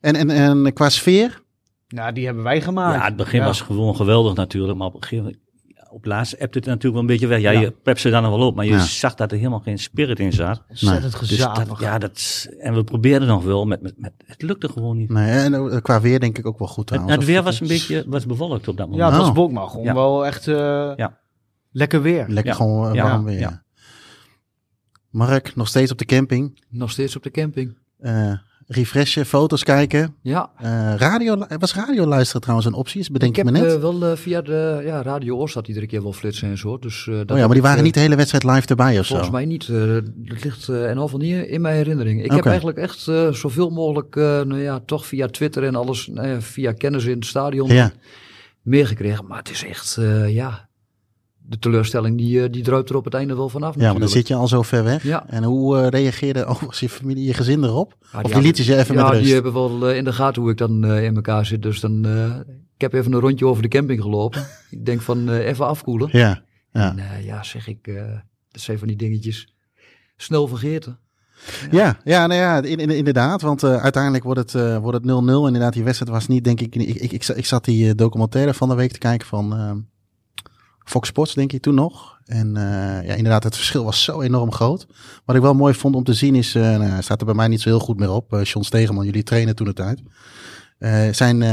En, en, en qua sfeer? Nou, die hebben wij gemaakt. Ja, het begin Ja. was gewoon geweldig natuurlijk. Maar op een gegeven moment, ja, op laatst hebt het natuurlijk wel een beetje weg. Ja, Ja. je pep ze dan nog wel op. Maar je Ja. zag dat er helemaal geen spirit in zat. Ontzettend Dus gezapig. dat, ja, dat, en we probeerden nog wel. Met, met, met, het lukte gewoon niet. Nee, en eh, qua weer denk ik ook wel goed Het, trouwens. het weer was een beetje was bewolkt op dat Ja, moment. het was Oh. bok, maar gewoon Ja. wel echt eh, Ja. lekker weer. Lekker Ja. gewoon eh, Ja. warm weer. Ja. Mark, nog steeds op de camping. Nog steeds op de camping. Eh refreshen, foto's kijken. Ja, Eh, radio, was radio luisteren trouwens een optie? Is Bedenk ik ik heb me net. eh, wel eh, via de ja, Radio Oorstad iedere keer wel flitsen en zo. Dus, dat oh ja, maar die waren niet de hele wedstrijd live erbij of Volgens zo. mij niet. dat ligt en al van niet in mijn herinnering. Ik heb eigenlijk echt zoveel mogelijk, nou ja, toch via Twitter en alles, nou via kennis in het stadion Ja, meegekregen. Maar het is echt, ja, de teleurstelling die, eh, die druipt er op het einde wel vanaf ja, maar dan zit je al zo ver weg. Ja. En hoe eh, reageerde overigens je familie, je gezin erop? Ja, of die lieten ze even ja, met rust? die hebben wel eh, in de gaten hoe ik dan in elkaar zit. Dus dan, ik heb even een rondje over de camping gelopen. ik denk van even afkoelen. Ja, ja. En ja, zeg ik, dat zijn van die dingetjes snel vergeten. Ja, ja, nou ja in, in- inderdaad. Want uiteindelijk wordt het, eh, wordt het 0-0. Inderdaad, die wedstrijd was niet, denk ik... Ik, ik, ik, zat- ik zat die documentaire van de week te kijken van eh, Fox Sports, denk ik, toen nog. En eh, ja, inderdaad, het verschil was zo enorm groot. Wat ik wel mooi vond om te zien is... eh nou, staat er bij mij niet zo heel goed meer op. John Stegeman, jullie trainen toen het. Eh, zijn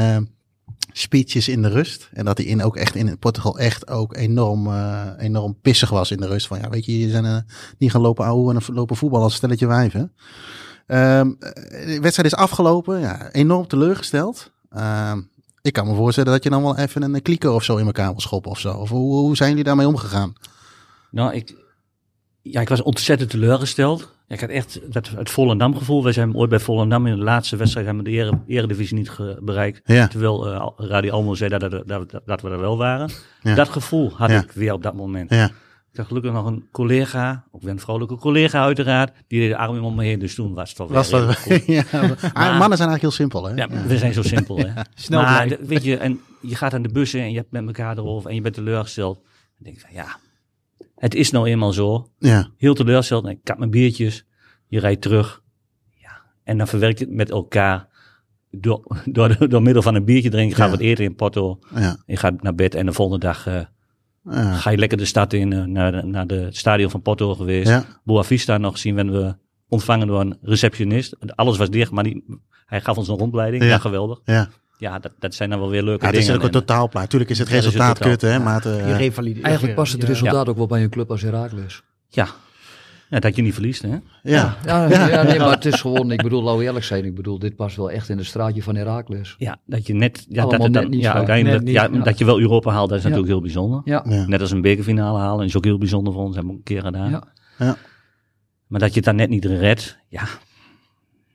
speeches in de rust. En dat hij in, ook echt in Portugal echt ook enorm, enorm pissig was in de rust. Van ja, weet je, je zijn niet gaan lopen ouwen en lopen voetballen als stelletje wijven. Ehm, de wedstrijd is afgelopen. Ja, enorm teleurgesteld. Ehm, ik kan me voorstellen dat je dan wel even een kliko of zo in elkaar wil schoppen of zo. Of hoe, hoe zijn jullie daarmee omgegaan? Nou, ik, ja, ik was ontzettend teleurgesteld. Ik had echt dat, het Volendam gevoel. Wij zijn ooit bij Volendam in de laatste wedstrijd hebben we de ere, eredivisie niet bereikt. Ja, Terwijl eh, Radio Almelo zei dat, dat, dat, dat, dat we er wel waren. Ja. Dat gevoel had Ja. ik weer op dat moment. Ik had gelukkig nog een collega, ook weer een vrouwelijke collega uiteraard, die deed de arm om me heen. Dus toen was het toch weer was dat, goed. ja, maar mannen zijn eigenlijk heel simpel, hè? Ja, we zijn zo simpel. Hè? Snel maar de- weet je, en je gaat aan de bussen en je hebt met elkaar erover en je bent teleurgesteld. Dan denk ik van ja, het is nou eenmaal zo. ja, Heel teleurgesteld. Ik kap mijn biertjes, je rijdt terug. Ja. En dan verwerk je het met elkaar. Door, door, door middel van een biertje drinken, gaan we het eten in Porto. ja, Je gaat naar bed en de volgende dag eh, ja. ga je lekker de stad in, eh, naar, de, naar de stadion van Porto geweest. Ja. Boa Vista nog zien, werden we ontvangen door een receptionist. Alles was dicht, maar die, hij gaf ons een rondleiding. Ja. Ja, geweldig. ja. Ja, dat, dat zijn dan wel weer leuke Ja, het is dingen. ook een En- totaalplaat. Tuurlijk is het is resultaat kut, hè? Maar het, eh. Eigenlijk past het Ja. resultaat ook wel bij een club als Heracles. ja. Ja, dat je niet verliest, hè? ja. Ja, ja, nee, maar het is gewoon, ik bedoel, laten we eerlijk zijn, ik bedoel, dit past wel echt in het straatje van Heracles. Ja, dat je net, ja, dat Allemaal dan, net niet ja, zo. uiteindelijk, Net niet, ja, ja. dat je wel Europa haalt, dat is Ja. natuurlijk heel bijzonder. Ja, Ja. Net als een bekerfinale halen, is ook heel bijzonder voor ons, hebben we een keer gedaan. ja. Maar dat je het dan net niet redt, ja.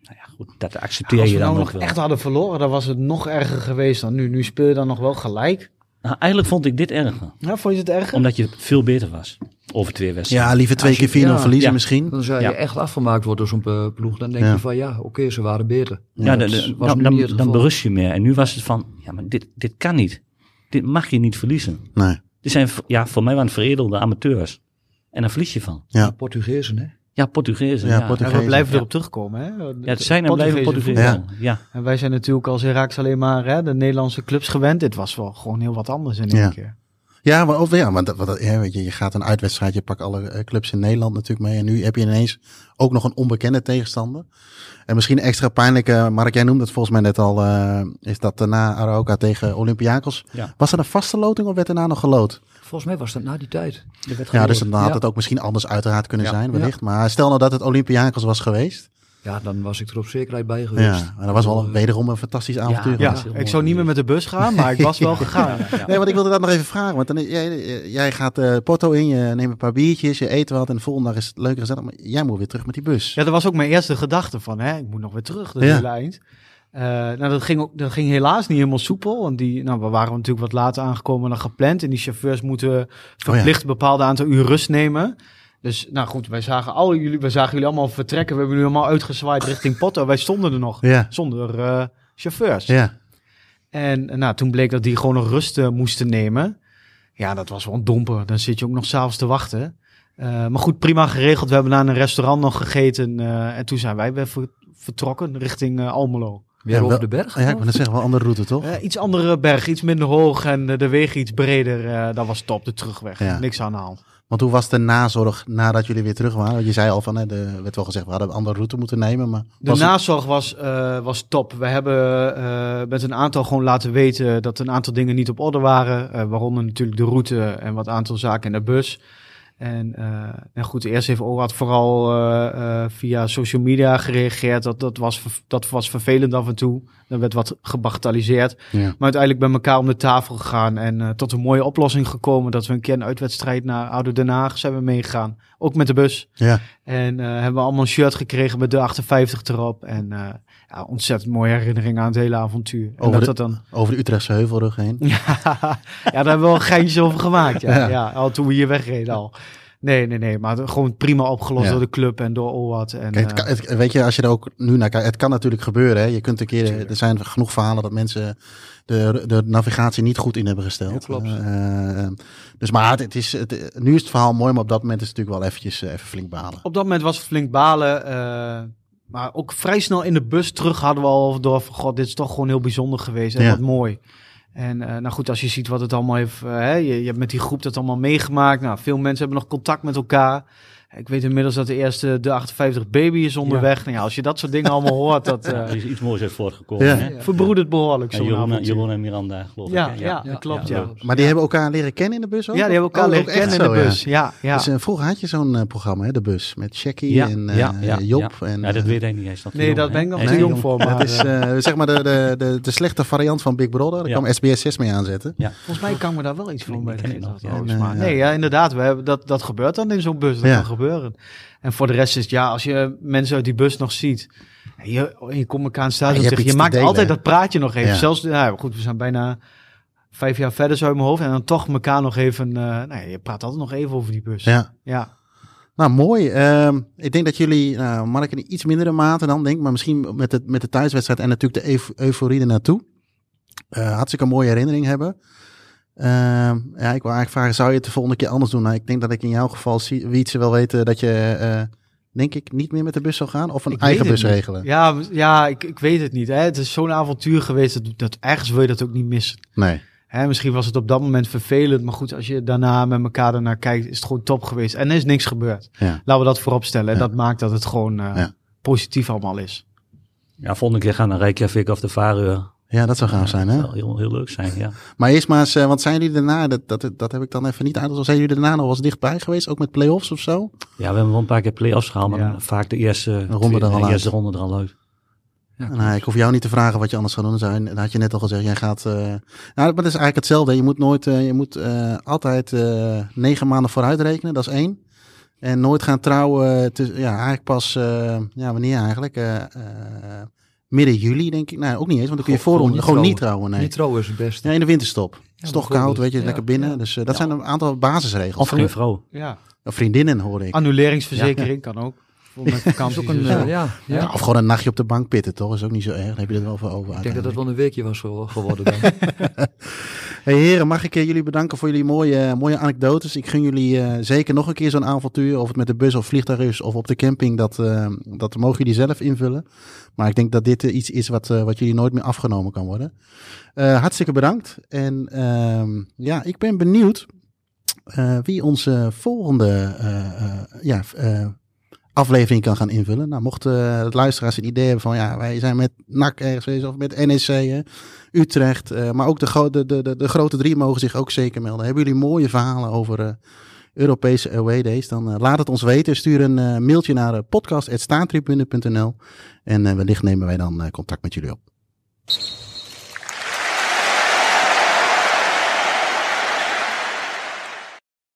Nou ja, goed, dat accepteer Als je we dan nou nog nog wel. echt hadden verloren, dan was het nog erger geweest dan nu. Nu speel je dan nog wel gelijk. Nou, eigenlijk vond ik dit erger, Ja, vond je het erger? omdat je veel beter was over twee wedstrijden. ja, liever twee je- keer 4-0 ja, verliezen ja. misschien. Dan zou je Ja. echt afgemaakt worden door zo'n ploeg. Dan denk Ja. je van ja, oké, ze waren beter. Ja, dat de- de- was dan, dan, dan berust je meer. En nu was het van, ja, maar dit, dit kan niet. Dit mag je niet verliezen. Nee. Dit zijn, ja, voor mij waren het veredelde amateurs. En daar verlies je van. Ja. Portugezen, hè? Ja, Portugezen. Ja, Ja, Portugezen. We blijven Ja. erop terugkomen. Hè? Ja, het zijn en blijven Portugezen. Ja. En wij zijn natuurlijk als Iraks alleen maar hè, de Nederlandse clubs gewend. Dit was wel gewoon heel wat anders in één Ja. keer. Ja, maar, of, ja, maar dat, wat, ja, weet je, je gaat een uitwedstrijd, je pakt alle eh, clubs in Nederland natuurlijk mee. En nu heb je ineens ook nog een onbekende tegenstander. En misschien extra pijnlijk, eh, Mark, jij noemde het volgens mij net al, eh, is dat na Arauca tegen Olympiakos. Ja. Was er een vaste loting of werd daarna nog geloot? Volgens mij was dat na die tijd. Werd Ja, dus dan had Ja. het ook misschien anders uiteraard kunnen Ja. zijn, wellicht. Maar stel nou dat het Olympiakos was geweest. Ja, dan was ik er op zekerheid bij geweest. Ja, maar dat was wel een, wederom een fantastisch avontuur. Ja, Ja, ik zou niet meer met de bus gaan, maar ik was wel gegaan. Ja. Nee, want ik wilde dat nog even vragen. Want dan, jij, jij gaat eh Porto in, je neemt een paar biertjes, je eet wat en de volgende dag is het leuker gezellig. Maar jij moet weer terug met die bus. Ja, dat was ook mijn eerste gedachte van, hè, ik moet nog weer terug, dat Ja. hele eind. Eh, nou, dat ging, ook, dat ging helaas niet helemaal soepel. Want die, nou, we waren natuurlijk wat later aangekomen dan gepland. En die chauffeurs moeten verplicht een bepaald aantal uur rust nemen. Dus nou goed, wij zagen, al jullie, wij zagen jullie allemaal vertrekken. We hebben jullie allemaal uitgezwaaid richting Porto. Wij stonden er nog, Ja, zonder eh, chauffeurs. ja. En nou, toen bleek dat die gewoon nog rust moesten nemen. Ja, dat was wel een domper. Dan zit je ook nog s'avonds te wachten. Eh, maar goed, prima geregeld. We hebben naar een restaurant nog gegeten. en toen zijn wij weer ver- vertrokken richting Almelo. Weer Ja, over wel- de berg. Ja, ik wil net zeggen, wel een andere route toch? Eh, iets andere berg, iets minder hoog en eh, de wegen iets breder. eh, dat was top, de terugweg. Ja. Niks aan de hand. Want hoe was de nazorg nadat jullie weer terug waren? Want je zei al van, hè, de, werd wel gezegd, we hadden een andere route moeten nemen. Maar De was het- nazorg was, eh, was top. We hebben eh, met een aantal gewoon laten weten dat een aantal dingen niet op orde waren. eh, waaronder natuurlijk de route en wat aantal zaken in de bus. En, en goed, eerst heeft OWAT vooral eh, via social media gereageerd. Dat, dat, was, dat was vervelend af en toe. Er werd wat gebagatelliseerd. Ja. Maar uiteindelijk bij elkaar om de tafel gegaan. En tot een mooie oplossing gekomen. Dat we een keer een uitwedstrijd naar Oude Den Haag zijn we meegegaan. Ook met de bus. Ja, En eh, hebben we allemaal een shirt gekregen met de 58 erop. En eh, ja, ontzettend mooie herinnering aan het hele avontuur. En Over dat de- dat dan... over de Utrechtse heuvelrug heen. Ja, daar hebben we wel geintjes over gemaakt. Ja. Ja. Ja. al toen we hier wegreden al. Nee, nee, nee. Maar gewoon prima opgelost Ja. door de club en door OWAT. En, Kijk, het eh, kan- het- weet je, als je er ook nu naar kijkt, het kan natuurlijk gebeuren. Hè? Je kunt een keer, er zijn genoeg verhalen dat mensen de, de navigatie niet goed in hebben gesteld. Ja, klopt. Eh, eh, dus maar het, het is, het, nu is het verhaal mooi, maar op dat moment is het natuurlijk wel eventjes eh, even flink balen. op dat moment was het flink balen. maar ook vrij snel in de bus terug hadden we al door van... God, dit is toch gewoon heel bijzonder geweest en Ja. wat mooi. En nou goed, als je ziet wat het allemaal heeft... hè, je, je hebt met die groep dat allemaal meegemaakt. Nou, veel mensen hebben nog contact met elkaar. Ik weet inmiddels dat de eerste de 58 baby is onderweg. Nou ja, als je dat soort dingen allemaal hoort, dat Ja, eh er is iets moois uit voortgekomen. Ja. hè? verbroedert behoorlijk Ja, zo'n Jeroen. Jeroen en Miranda, geloof Ja, ik. hè? ja, dat klopt, ja. Maar die hebben elkaar leren kennen in de bus ook? Ja, die hebben elkaar Oh, leren kennen in de zo, ja. bus. Ja, ja. Dus, eh, vroeger had je zo'n eh, programma, hè, de bus, met Shaggy Ja, en eh, ja, ja, Job. ja. En, Ja, dat weet hij niet. Te nee, jong, hè? ben ik nog te jong voor. Maar dat is zeg maar de, de, de, de slechte variant van Big Brother. Daar Ja. kwam SBS 6 mee aanzetten. volgens mij kan me daar wel iets van bij ik ja. Nee, ja. Nee, ja, inderdaad. We hebben, dat, dat gebeurt dan in zo'n bus. Gebeuren. En voor de rest is het, ja, als je mensen uit die bus nog ziet. en Je, je komt elkaar aan staan. Ja, je Je, maakt delen, altijd dat praatje nog even. Ja. Zelfs, ja, goed, we zijn bijna vijf jaar verder zo uit mijn hoofd. En dan toch elkaar nog even, nou ja, je praat altijd nog even over die bus. Ja. ja. Nou, mooi. Ehm, ik denk dat jullie, nou, Mark in iets mindere mate dan denk maar misschien met de, met de thuiswedstrijd en natuurlijk de euf- euforie ernaartoe. eh hartstikke een mooie herinnering hebben. Ehm, ja, ik wil eigenlijk vragen, zou je het de volgende keer anders doen? Nou, ik denk dat ik in jouw geval, zie- Wietse, wel weten dat je, eh, denk ik, niet meer met de bus zou gaan of een Ik eigen bus niet. regelen. Ja, ja ik, ik weet het niet. Hè. Het is zo'n avontuur geweest. Dat, dat ergens wil je dat ook niet missen. Nee. Hè, misschien was het op dat moment vervelend, maar goed, als je daarna met elkaar ernaar kijkt, is het gewoon top geweest. En er is niks gebeurd. Ja. Laten we dat voorop stellen. En Ja. dat maakt dat het gewoon eh, Ja. positief allemaal is. Ja, volgende keer gaan naar Reykjavik of de Vareur. Ja, dat zou gaaf zijn, Dat hè? zou heel, heel leuk zijn, ja. Maar eerst maar eens, eh, want zijn jullie daarna, dat, dat, dat heb ik dan even niet uit, zijn jullie daarna nog wel eens dichtbij geweest, ook met play-offs of zo? Ja, we hebben wel een paar keer play-offs gehaald, maar Ja. dan vaak de eerste ronde twee- er al de uit. eerste ronde er al uit. Ja, Nou, ik hoef jou niet te vragen wat je anders gaat doen. Dan zou je- Dat had je net al gezegd. Jij gaat. eh, Nou, maar dat is eigenlijk hetzelfde. Je moet nooit. eh, je moet eh, altijd eh, negen maanden vooruit rekenen. Dat is één. En nooit gaan trouwen. Ja, eigenlijk pas. eh, ja, wanneer eigenlijk? Eh, eh, midden juli, denk ik. Nou, ook niet eens. Want dan kun je Gewoon- voor gewoon gewoon, niet trouwen. Nee. Niet trouwen is het beste. Ja, in de winterstop. Het is toch koud, weet je, Ja, lekker binnen. Dus eh, dat Ja. zijn een aantal basisregels. Of geen vrouw. Ja. Of vriendinnen, hoorde ik. Annuleringsverzekering kan ook. Voor met Dat is vakanties ook een, en zo. eh, ja, of gewoon een nachtje op de bank pitten, toch? Is ook niet zo erg. Dan heb je er wel voor over. Ik denk dat dat wel een weekje was gew- geworden dan. Hey heren, mag ik eh, jullie bedanken voor jullie mooie, mooie anekdotes. Ik gun jullie eh, zeker nog een keer zo'n avontuur. Of het met de bus of vliegtuig is of op de camping. Dat, eh, dat mogen jullie zelf invullen. Maar ik denk dat dit eh, iets is wat, eh, wat jullie nooit meer afgenomen kan worden. Eh, hartstikke bedankt. En ehm, ja, ik ben benieuwd. eh, wie onze volgende eh, eh, ja, eh, aflevering kan gaan invullen. Nou, mochten de luisteraars een idee hebben van ja, wij zijn met NAC ergens of met NEC, Utrecht, eh, maar ook de, de, de, de, grote drie mogen zich ook zeker melden. Hebben jullie mooie verhalen over eh, Europese away days? Dan laat het ons weten. Stuur een mailtje naar uh, podcast.staantribune.nl en wellicht nemen wij dan contact met jullie op.